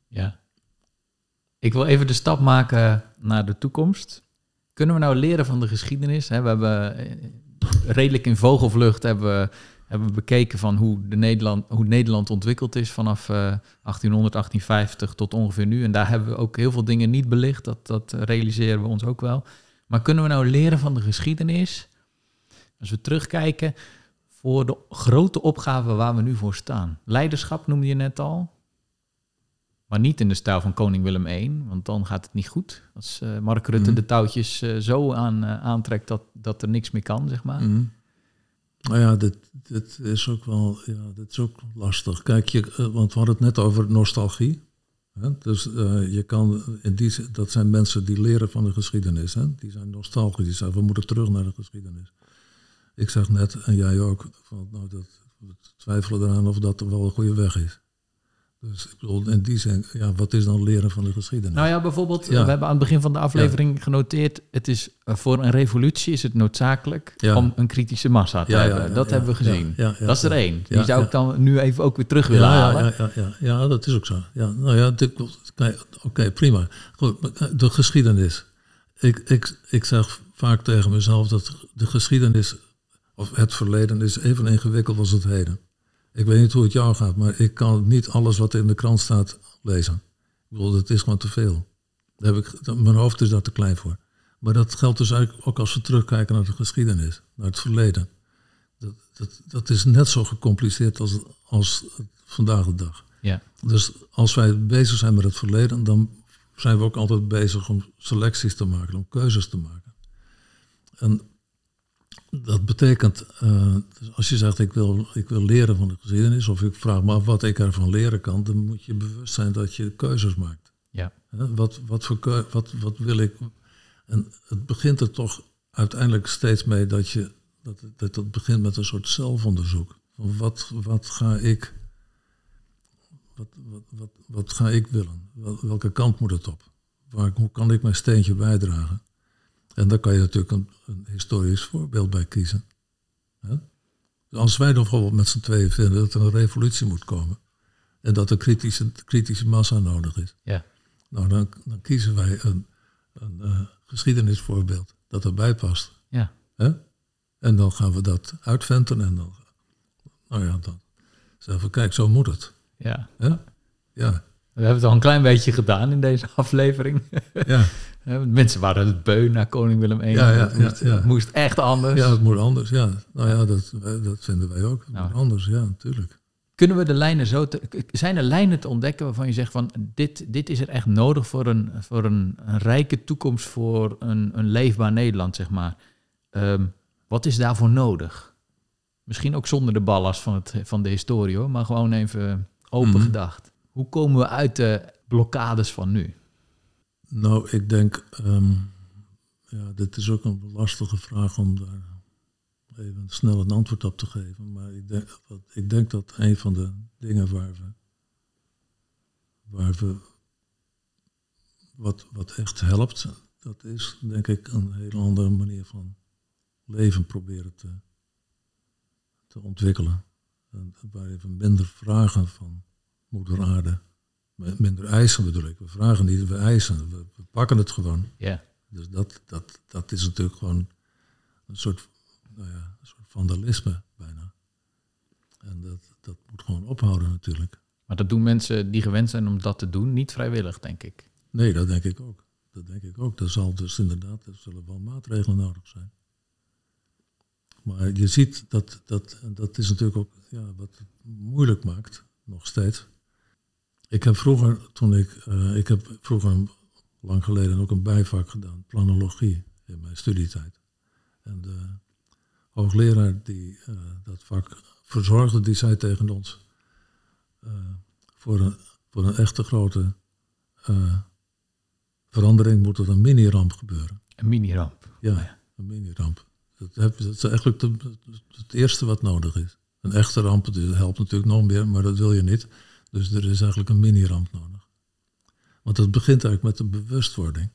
Ja. Ik wil even de stap maken naar de toekomst. Kunnen we nou leren van de geschiedenis? We hebben eh, redelijk in vogelvlucht hebben we, hebben we bekeken van hoe, de Nederland, hoe Nederland ontwikkeld is vanaf eh, 1800, 1850 tot ongeveer nu. En daar hebben we ook heel veel dingen niet belicht. Dat, dat realiseren we ons ook wel. Maar kunnen we nou leren van de geschiedenis? Als we terugkijken voor de grote opgave waar we nu voor staan. Leiderschap noemde je net al. Maar niet in de stijl van koning Willem I, want dan gaat het niet goed. Als eh, Mark Rutte Mhm. de touwtjes eh, zo aan, eh, aantrekt dat, dat er niks meer kan, zeg maar. Mhm. Nou ja, dit is ook wel ja, dit is ook lastig. Kijk, je, eh, want we hadden het net over nostalgie. Hè? Dus eh, je kan in die dat zijn mensen die leren van de geschiedenis. Hè? Die zijn nostalgisch. Die zeggen, we moeten terug naar de geschiedenis. Ik zeg net, en jij ook, van, nou, dat, we twijfelen eraan of dat wel een goede weg is. Dus ik bedoel, in die zin, ja, wat is dan leren van de geschiedenis? Nou ja, bijvoorbeeld, Ja. we hebben aan het begin van de aflevering genoteerd... het is eh, voor een revolutie is het noodzakelijk Ja. om een kritische massa te hebben. dat hebben we gezien. dat is er één. Die zou ik dan nu even ook weer terug willen halen. ja, ja, ja, ja, dat is ook zo. Ja, nou ja, oké, prima. Goed, eh, de geschiedenis. Ik, ik, ik zeg vaak tegen mezelf dat de geschiedenis, of het verleden, is even ingewikkeld als het heden. Ik weet niet hoe het jou gaat, maar ik kan niet alles wat in de krant staat lezen. Ik bedoel, dat is gewoon te veel. Daar heb ik, mijn hoofd is daar te klein voor. Maar dat geldt dus eigenlijk ook als we terugkijken naar de geschiedenis, naar het verleden. Dat, dat, dat is net zo gecompliceerd als, als vandaag de dag. Ja. Dus als wij bezig zijn met het verleden, dan zijn we ook altijd bezig om selecties te maken, om keuzes te maken. En dat betekent, eh, als je zegt ik wil, ik wil leren van de geschiedenis, of ik vraag me af wat ik ervan leren kan, dan moet je bewust zijn dat je keuzes maakt. Ja. Wat, wat, voor keu- wat, wat wil ik? En het begint er toch uiteindelijk steeds mee dat je dat, dat, dat begint met een soort zelfonderzoek. Van wat, wat ga ik wat, wat, wat, wat ga ik willen? Wel- Welke kant moet het op? Waar, hoe kan ik mijn steentje bijdragen? En daar kan je natuurlijk een, een historisch voorbeeld bij kiezen. Hè? Als wij dan bijvoorbeeld met z'n tweeën vinden dat er een revolutie moet komen. En dat er kritische, kritische massa nodig is. Ja. Nou, dan, dan kiezen wij een, een eh, geschiedenisvoorbeeld dat erbij past. Ja. Hè? En dan gaan we dat uitventen en dan, nou ja, dan zeggen we, kijk, zo moet het. ja. Hè? Ja, We hebben het al een klein beetje gedaan in deze aflevering. ja, Mensen waren het beu naar koning Willem I. Ja, ja, het, moest, ja, ja. het moest echt anders. ja, het moet anders. Ja, nou ja, dat, wij- dat vinden wij ook. Het Nou. moet anders, ja, natuurlijk. Kunnen we de lijnen zo... Te, zijn er lijnen te ontdekken waarvan je zegt van... dit, dit is er echt nodig voor een, voor een, een rijke toekomst... voor een, een leefbaar Nederland, zeg maar. Ehm, wat is daarvoor nodig? Misschien ook zonder de ballast van, het, van de historie, hoor. Maar gewoon even open Mhm. gedacht. Hoe komen we uit de blokkades van nu? Nou, ik denk, ehm, ja, dit is ook een lastige vraag om daar even snel een antwoord op te geven. Maar ik denk, ik denk dat een van de dingen waar we, waar we wat, wat echt helpt, dat is denk ik een hele andere manier van leven proberen te, te ontwikkelen. En waar even minder vragen van moeder aarde. Minder eisen bedoel ik. We vragen niet, we eisen. We, we pakken het gewoon. Ja. Dus dat, dat, dat is natuurlijk gewoon een soort, nou ja, een soort vandalisme bijna. En dat, dat moet gewoon ophouden natuurlijk. Maar dat doen mensen die gewend zijn om dat te doen, niet vrijwillig, denk ik. Nee, dat denk ik ook. Dat denk ik ook. Er zal dus inderdaad, er zullen wel maatregelen nodig zijn. Maar je ziet dat, dat, dat is natuurlijk ook ja, wat het moeilijk maakt, nog steeds. Ik heb vroeger, toen ik, eh, ik heb vroeger lang geleden ook een bijvak gedaan, planologie, in mijn studietijd. En de hoogleraar die uh, dat vak verzorgde, die zei tegen ons, uh, voor, een, voor een echte grote verandering moet er een mini-ramp gebeuren. Een mini-ramp? Ja, oh ja. een mini-ramp. Dat, dat, is eigenlijk de, het eerste wat nodig is. Een echte ramp helpt natuurlijk nog meer, maar dat wil je niet. Dus er is eigenlijk een mini-ramp nodig. Want het begint eigenlijk met de bewustwording.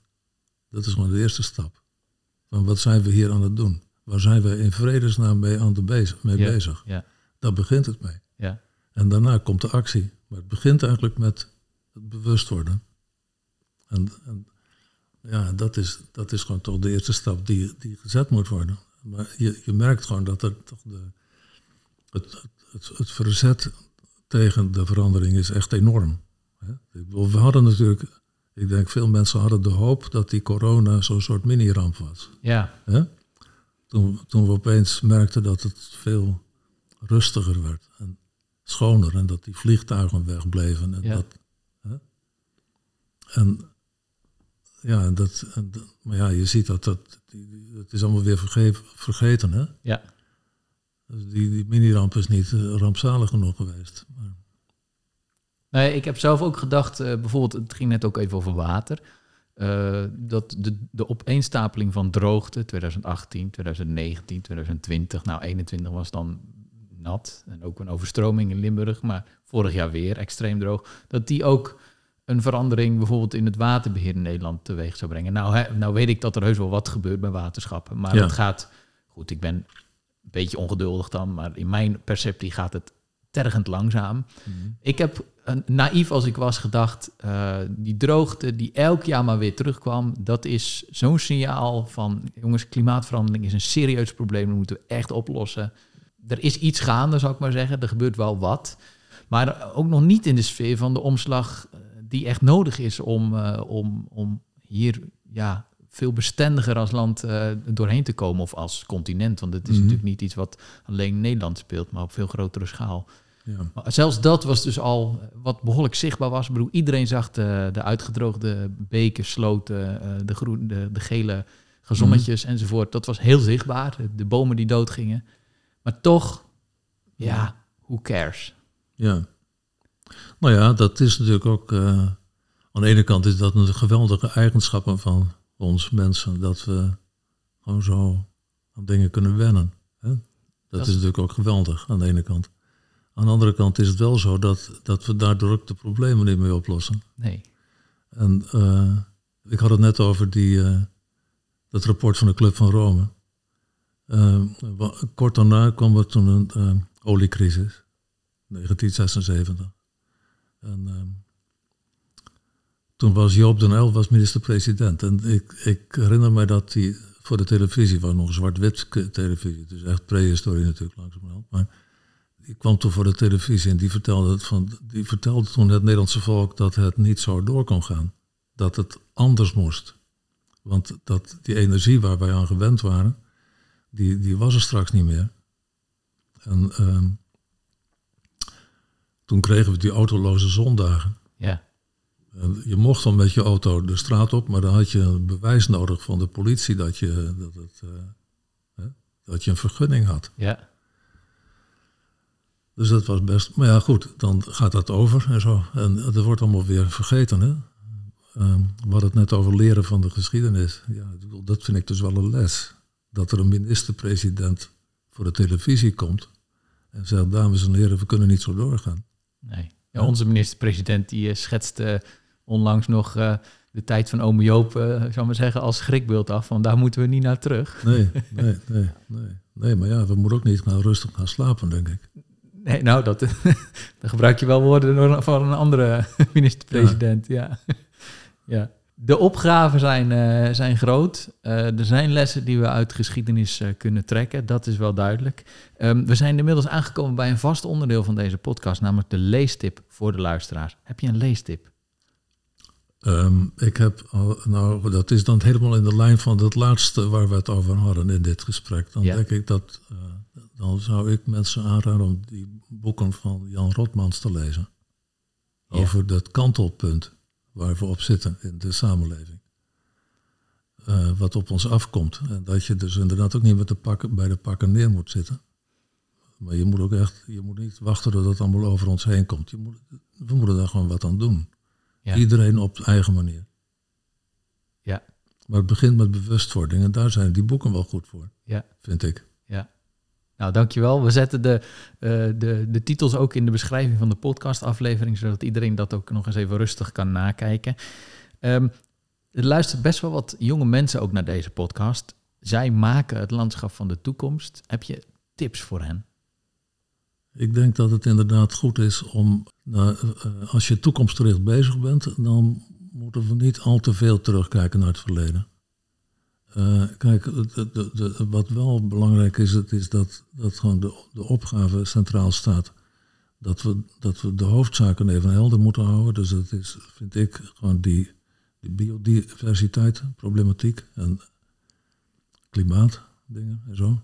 Dat is gewoon de eerste stap. Van wat zijn we hier aan het doen? Waar zijn we in vredesnaam mee, aan de bezig, mee bezig? Ja. Daar begint het mee. Ja. En daarna komt de actie. Maar het begint eigenlijk met het bewust worden. En, en ja, dat is, dat is gewoon toch de eerste stap die, die gezet moet worden. Maar je, je merkt gewoon dat er toch de, het, het, het verzet tegen de verandering is echt enorm. We hadden natuurlijk, ik denk veel mensen hadden de hoop dat die corona zo'n soort mini-ramp was. Ja. Toen, toen we opeens merkten dat het veel rustiger werd en schoner en dat die vliegtuigen wegbleven. En, Ja. dat, hè? en ja, en dat, en maar ja, je ziet dat dat, het is allemaal weer vergeven, vergeten. Hè? Ja. Dus die, die mini-ramp is niet eh, rampzalig genoeg geweest. Maar, Nee, ik heb zelf ook gedacht, eh, bijvoorbeeld, het ging net ook even over water. eh, dat de, de opeenstapeling van droogte, 2018, 2019, 2020, nou 21 was dan nat en ook een overstroming in Limburg, maar vorig jaar weer extreem droog, dat die ook een verandering bijvoorbeeld in het waterbeheer in Nederland teweeg zou brengen. Nou, nou weet ik dat er heus wel wat gebeurt bij waterschappen, maar Ja. het gaat, goed, ik ben beetje ongeduldig dan, maar in mijn perceptie gaat het tergend langzaam. Ik heb, eh, naïef als ik was, gedacht... eh, die droogte die elk jaar maar weer terugkwam... dat is zo'n signaal van... jongens, klimaatverandering is een serieus probleem... dat moeten we echt oplossen. Er is iets gaande, zou ik maar zeggen. Er gebeurt wel wat. Maar ook nog niet in de sfeer van de omslag... eh, die echt nodig is om, om, om hier ja, veel bestendiger als land eh, doorheen te komen... of als continent. Want het is Mhm. natuurlijk niet iets wat alleen Nederland speelt... maar op veel grotere schaal. ja. Maar zelfs dat was dus al eh, wat behoorlijk zichtbaar was. Ik bedoel, iedereen zag de, de uitgedroogde beken, sloten, eh, de, groen, de, de gele gezonnetjes enzovoort. Dat was heel zichtbaar. De, bomen die doodgingen. Maar toch, ja, who cares? Ja. Nou ja, dat is natuurlijk ook. aan de ene kant is dat een geweldige eigenschappen van ons mensen. Dat we gewoon zo aan dingen kunnen wennen. Hè? Dat, Dat- is natuurlijk ook geweldig aan de ene kant. Aan de andere kant is het wel zo dat, dat we daardoor ook de problemen niet meer oplossen. Nee. En eh, ik had het net over die, eh, dat rapport van de Club van Rome. Eh, kort daarna kwam er toen een oliecrisis, 1976. En ehm, toen was Joop den Uyl was minister-president. En ik, ik herinner me dat hij voor de televisie was, nog zwart-wit televisie. Dus echt prehistorie natuurlijk langzamerhand. Maar die kwam toen voor de televisie en die vertelde, het van, die vertelde toen het Nederlandse volk dat het niet zo door kon gaan. Dat het anders moest. Want dat die energie waar wij aan gewend waren, die, die was er straks niet meer. En ehm, toen kregen we die autoloze zondagen. En je mocht dan met je auto de straat op, maar dan had je een bewijs nodig van de politie dat je, dat het, eh, hè, dat je een vergunning had. ja, Dus dat was best. Maar ja, goed, dan gaat dat over en zo. En dat wordt allemaal weer vergeten. Hè? Ehm, we hadden het net over leren van de geschiedenis. Ja, dat vind ik dus wel een les. Dat er een minister-president voor de televisie komt en zegt, dames en heren, we kunnen niet zo doorgaan. Nee. Ja, onze minister-president die uh, schetste onlangs nog uh, de tijd van ome Joop, uh, zou maar zeggen, als schrikbeeld af. Want daar moeten we niet naar terug. Nee, nee, nee, nee. Nee, maar ja, we moeten ook niet gaan rustig gaan slapen, denk ik. Nee, nou, dat, dan gebruik je wel woorden van een andere minister-president. Ja. ja. ja. De opgaven zijn, uh, zijn groot. Uh, er zijn lessen die we uit geschiedenis uh, kunnen trekken. Dat is wel duidelijk. Um, we zijn inmiddels aangekomen bij een vast onderdeel van deze podcast, namelijk de leestip voor de luisteraars. Heb je een leestip? Um, ik heb, nou, dat is dan helemaal in de lijn van het laatste waar we het over hadden in dit gesprek. Dan ja. denk ik dat, dan zou ik mensen aanraden om die boeken van Jan Rotmans te lezen. Ja. Over dat kantelpunt waar we op zitten in de samenleving. Uh, wat op ons afkomt. En dat je dus inderdaad ook niet met de pakken, bij de pakken neer moet zitten. Maar je moet ook echt, je moet niet wachten tot het allemaal over ons heen komt. Je moet, we moeten daar gewoon wat aan doen. Ja. Iedereen op eigen manier. Ja. Maar het begint met bewustwording en daar zijn die boeken wel goed voor, ja. vind ik. Ja. Nou, dankjewel. We zetten de, uh, de, de titels ook in de beschrijving van de podcastaflevering, zodat iedereen dat ook nog eens even rustig kan nakijken. Um, er luisteren best wel wat jonge mensen ook naar deze podcast. Zij maken het landschap van de toekomst. Heb je tips voor hen? Ik denk dat het inderdaad goed is om, nou, uh, als je toekomstgericht bezig bent, dan moeten we niet al te veel terugkijken naar het verleden. Uh, kijk, wat wel belangrijk is, is dat, dat gewoon de, de opgave centraal staat. Dat we, dat we de hoofdzaken even helder moeten houden. Dus dat is, vind ik, gewoon die, die biodiversiteit, problematiek en klimaatdingen en zo.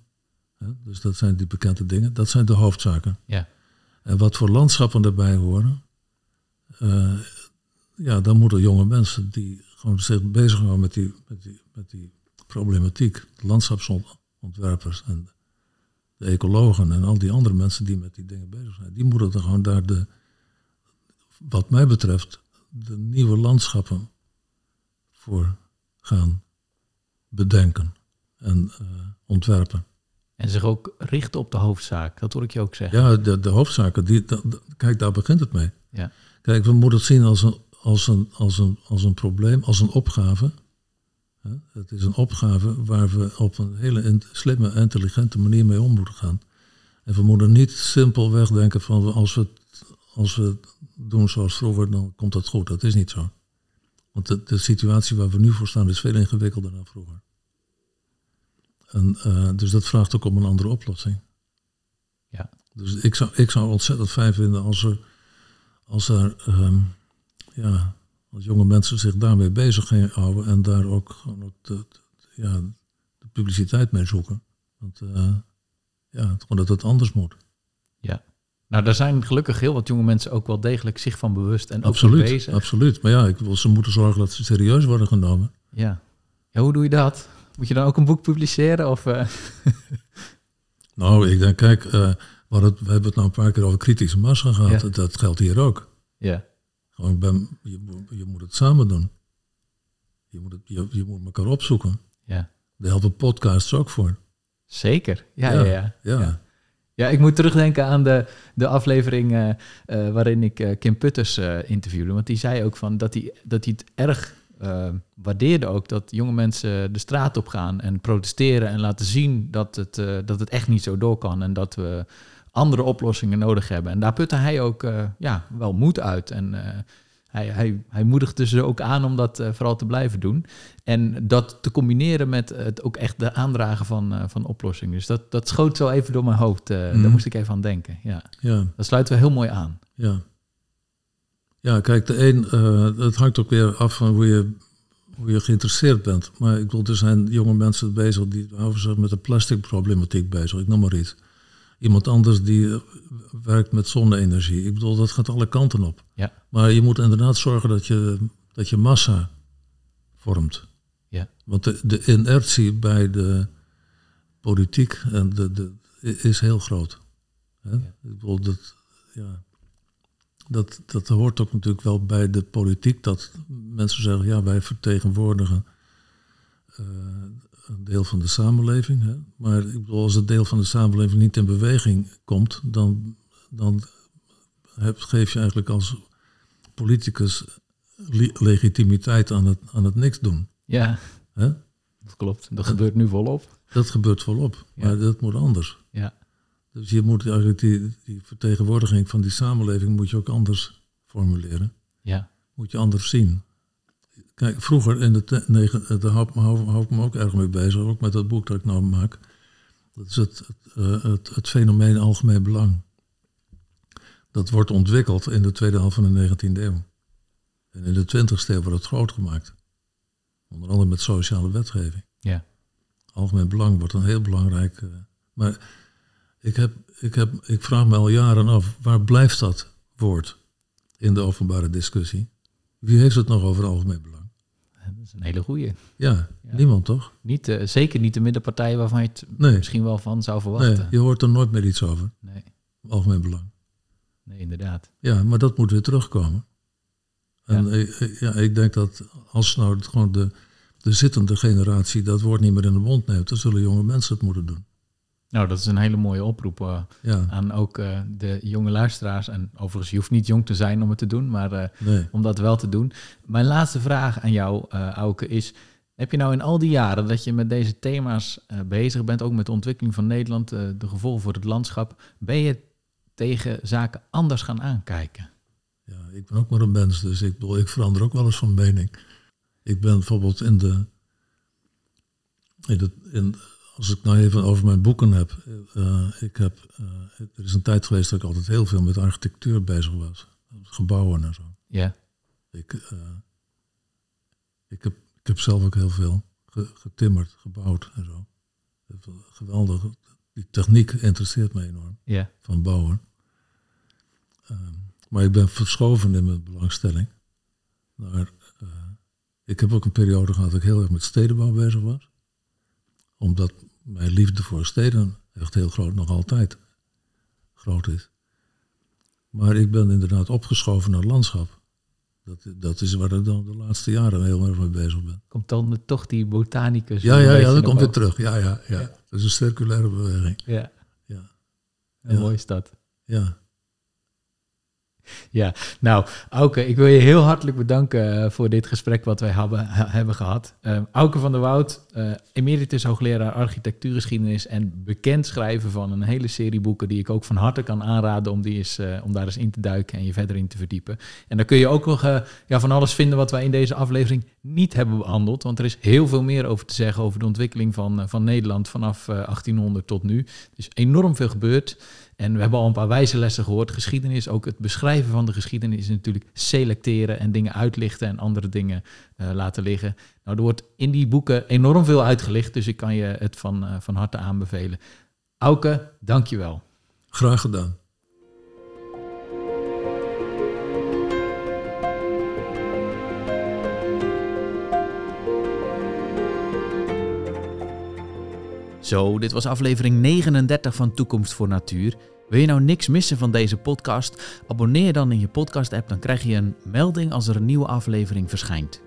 Dus dat zijn die bekende dingen. Dat zijn de hoofdzaken. Ja. En wat voor landschappen daarbij horen, uh, ja, dan moeten jonge mensen die gewoon zich bezighouden met die, met die, met die problematiek, de landschapsontwerpers en de ecologen en al die andere mensen die met die dingen bezig zijn, die moeten er gewoon daar de, wat mij betreft, de nieuwe landschappen voor gaan bedenken en uh, ontwerpen. En zich ook richten op de hoofdzaak, dat hoor ik je ook zeggen. Ja, de, de hoofdzaken, die, de, kijk, daar begint het mee. Ja. Kijk, we moeten het zien als een, als, een, als, een, als een probleem, als een opgave het is een opgave waar we op een hele slimme, intelligente manier mee om moeten gaan. En we moeten niet simpelweg denken van als we, als we het doen zoals vroeger, dan komt dat goed. Dat is niet zo. Want de, de situatie waar we nu voor staan is veel ingewikkelder dan vroeger. En, uh, dus dat vraagt ook om een andere oplossing. Ja. Dus ik zou, ik zou ontzettend fijn vinden als er, als er um, ja, als jonge mensen zich daarmee bezig gaan houden en daar ook gewoon ook de, ja, de publiciteit mee zoeken. Want uh, ja, gewoon dat het anders moet. Ja. Nou, daar zijn gelukkig heel wat jonge mensen ook wel degelijk zich van bewust en absoluut, ook bezig. Absoluut, maar ja, ik wil, ze moeten zorgen dat ze serieus worden genomen. Ja. ja, hoe doe je dat? Moet je dan ook een boek publiceren? Of, uh... nou, ik denk, kijk, uh, we, het, we hebben het nou een paar keer over kritische massa gehad. Ja. Dat geldt hier ook. Ja. Gewoon ben, je, je, moet het samen doen. Je moet, het, je, je moet elkaar opzoeken. Ja. Daar helpen podcasts ook voor. Zeker, ja, ja, ja. ja. ja. ja ik moet terugdenken aan de, de aflevering uh, uh, waarin ik uh, Kim Putters interviewde. Want die zei ook van dat hij, dat hij het erg waardeerde ook dat jonge mensen de straat op gaan en protesteren en laten zien dat het, dat het echt niet zo door kan. En dat we andere oplossingen nodig hebben. En daar putte hij ook uh, ja, wel moed uit. En uh, hij, hij, hij moedigde ze ook aan om dat uh, vooral te blijven doen. En dat te combineren met het ook echt de aandragen van, van oplossingen. Dus dat, dat schoot zo even door mijn hoofd. Mm. Daar moest ik even aan denken. Ja. ja. Dat sluiten we heel mooi aan. Ja, ja kijk, de een, het hangt ook weer af van hoe je, hoe je geïnteresseerd bent. Maar ik bedoel, er zijn jonge mensen bezig die houden zich met de plasticproblematiek bezig. Ik noem maar iets. Iemand anders die eh, werkt met zonne-energie. Ik bedoel, dat gaat alle kanten op. Ja. Maar je moet inderdaad zorgen dat je, dat je massa vormt. Ja. Want de, de inertie bij de politiek en de, de, is heel groot. Hè? Ja. Ik bedoel, dat, ja, dat, dat hoort ook natuurlijk wel bij de politiek. Dat mensen zeggen, ja, wij vertegenwoordigen uh, een deel van de samenleving. Hè? Maar ik bedoel, als het deel van de samenleving niet in beweging komt, dan, dan heb, geef je eigenlijk als politicus legitimiteit aan het, aan het niks doen. Ja, Hè? dat klopt. Dat gebeurt nu volop. Dat gebeurt volop, Ja. maar dat moet anders. Dus je moet eigenlijk die, die vertegenwoordiging van die samenleving moet je ook anders formuleren. ja, Moet je anders zien. Kijk, vroeger in de negen, eh, daar hou, ik me- hou, hou ik me ook erg mee bezig, ook met dat boek dat ik nou maak. Dat is het, het, eh, het, het fenomeen algemeen belang. Dat wordt ontwikkeld in de tweede helft van de 19e eeuw. En in de 20e eeuw wordt het groot gemaakt. Onder andere met sociale wetgeving. ja, Algemeen belang wordt een heel belangrijk. eh, maar ik, heb, ik, heb, ik vraag me al jaren af, waar blijft dat woord in de openbare discussie? Wie heeft het nog over algemeen belang? dat is een hele goeie. Ja, Ja. niemand toch? Niet, eh, zeker niet de middenpartijen waarvan je het Nee, misschien wel van zou nee, verwachten. je hoort er nooit meer iets over. Nee, Algemeen belang. nee, inderdaad. Ja, maar dat moet weer terugkomen. En Ja. ik, ik- ja, ik denk dat als nou gewoon de, de zittende generatie dat woord niet meer in de mond neemt, dan zullen jonge mensen het moeten doen. Nou, dat is een hele mooie oproep eh, Ja, aan ook eh, de jonge luisteraars. En overigens, je hoeft niet jong te zijn om het te doen, maar eh, nee. om dat wel te doen. Mijn laatste vraag aan jou, Auke, is... Heb je nou in al die jaren dat je met deze thema's bezig bent, ook met de ontwikkeling van Nederland, de gevolgen voor het landschap, ben je tegen zaken anders gaan aankijken? Ja, ik ben ook maar een mens, dus ik, bedoel, ik verander ook wel eens van mening. Ik ben bijvoorbeeld in de. In de in, als ik nou even over mijn boeken heb. eh, ik heb eh, er is een tijd geweest dat ik altijd heel veel met architectuur bezig was. Gebouwen en zo. Ja, Ik, eh, ik, heb, ik heb zelf ook heel veel ge- getimmerd, gebouwd en zo. Geweldig. Die techniek interesseert me enorm ja, van bouwen. Ehm, maar ik ben verschoven in mijn belangstelling. Naar, ik heb ook een periode gehad dat ik heel erg met stedenbouw bezig was. Omdat mijn liefde voor steden echt heel groot, nog altijd groot is. Maar ik ben inderdaad opgeschoven naar landschap. Dat, dat is waar ik dan de laatste jaren heel erg mee bezig ben. komt dan toch die botanicus... Ja, ja, ja, dat komt weer terug. Ja, ja, ja. Dat is een circulaire beweging. Ja, Ja, een Ja. mooie stad. ja. Ja, nou, Auke, ik wil je heel hartelijk bedanken eh, voor dit gesprek wat wij hebben, hebben gehad. Eh Auke van der Woud, eh, emeritus hoogleraar architectuurgeschiedenis en bekend schrijver van een hele serie boeken die ik ook van harte kan aanraden om, die eens, eh, om daar eens in te duiken en je verder in te verdiepen. En daar kun je ook nog ja, van alles vinden wat wij in deze aflevering niet hebben behandeld, want er is heel veel meer over te zeggen over de ontwikkeling van, van Nederland vanaf eh, 1800 tot nu. Er is enorm veel gebeurd. En we hebben al een paar wijze lessen gehoord. Geschiedenis, ook het beschrijven van de geschiedenis is natuurlijk selecteren en dingen uitlichten en andere dingen eh, laten liggen. Nou, er wordt in die boeken enorm veel uitgelicht, dus ik kan je het van, eh, van harte aanbevelen. Auke, dankjewel. Graag gedaan. Zo, dit was aflevering 39 van Toekomst voor Natuur. Wil je nou niks missen van deze podcast? Abonneer dan in je podcast-app, dan krijg je een melding als er een nieuwe aflevering verschijnt.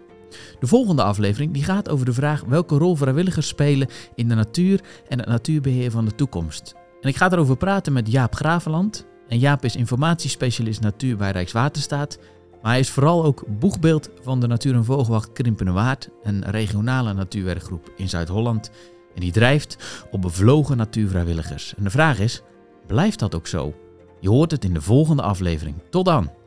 De volgende aflevering die gaat over de vraag welke rol vrijwilligers spelen in de natuur en het natuurbeheer van de toekomst. En ik ga daarover praten met Jaap Graveland. En Jaap is informatiespecialist natuur bij Rijkswaterstaat. Maar hij is vooral ook boegbeeld van de Natuur- en Vogelwacht Krimpenerwaard, een regionale natuurwerkgroep in Zuid-Holland. En die drijft op bevlogen natuurvrijwilligers. En de vraag is, blijft dat ook zo? Je hoort het in de volgende aflevering. Tot dan!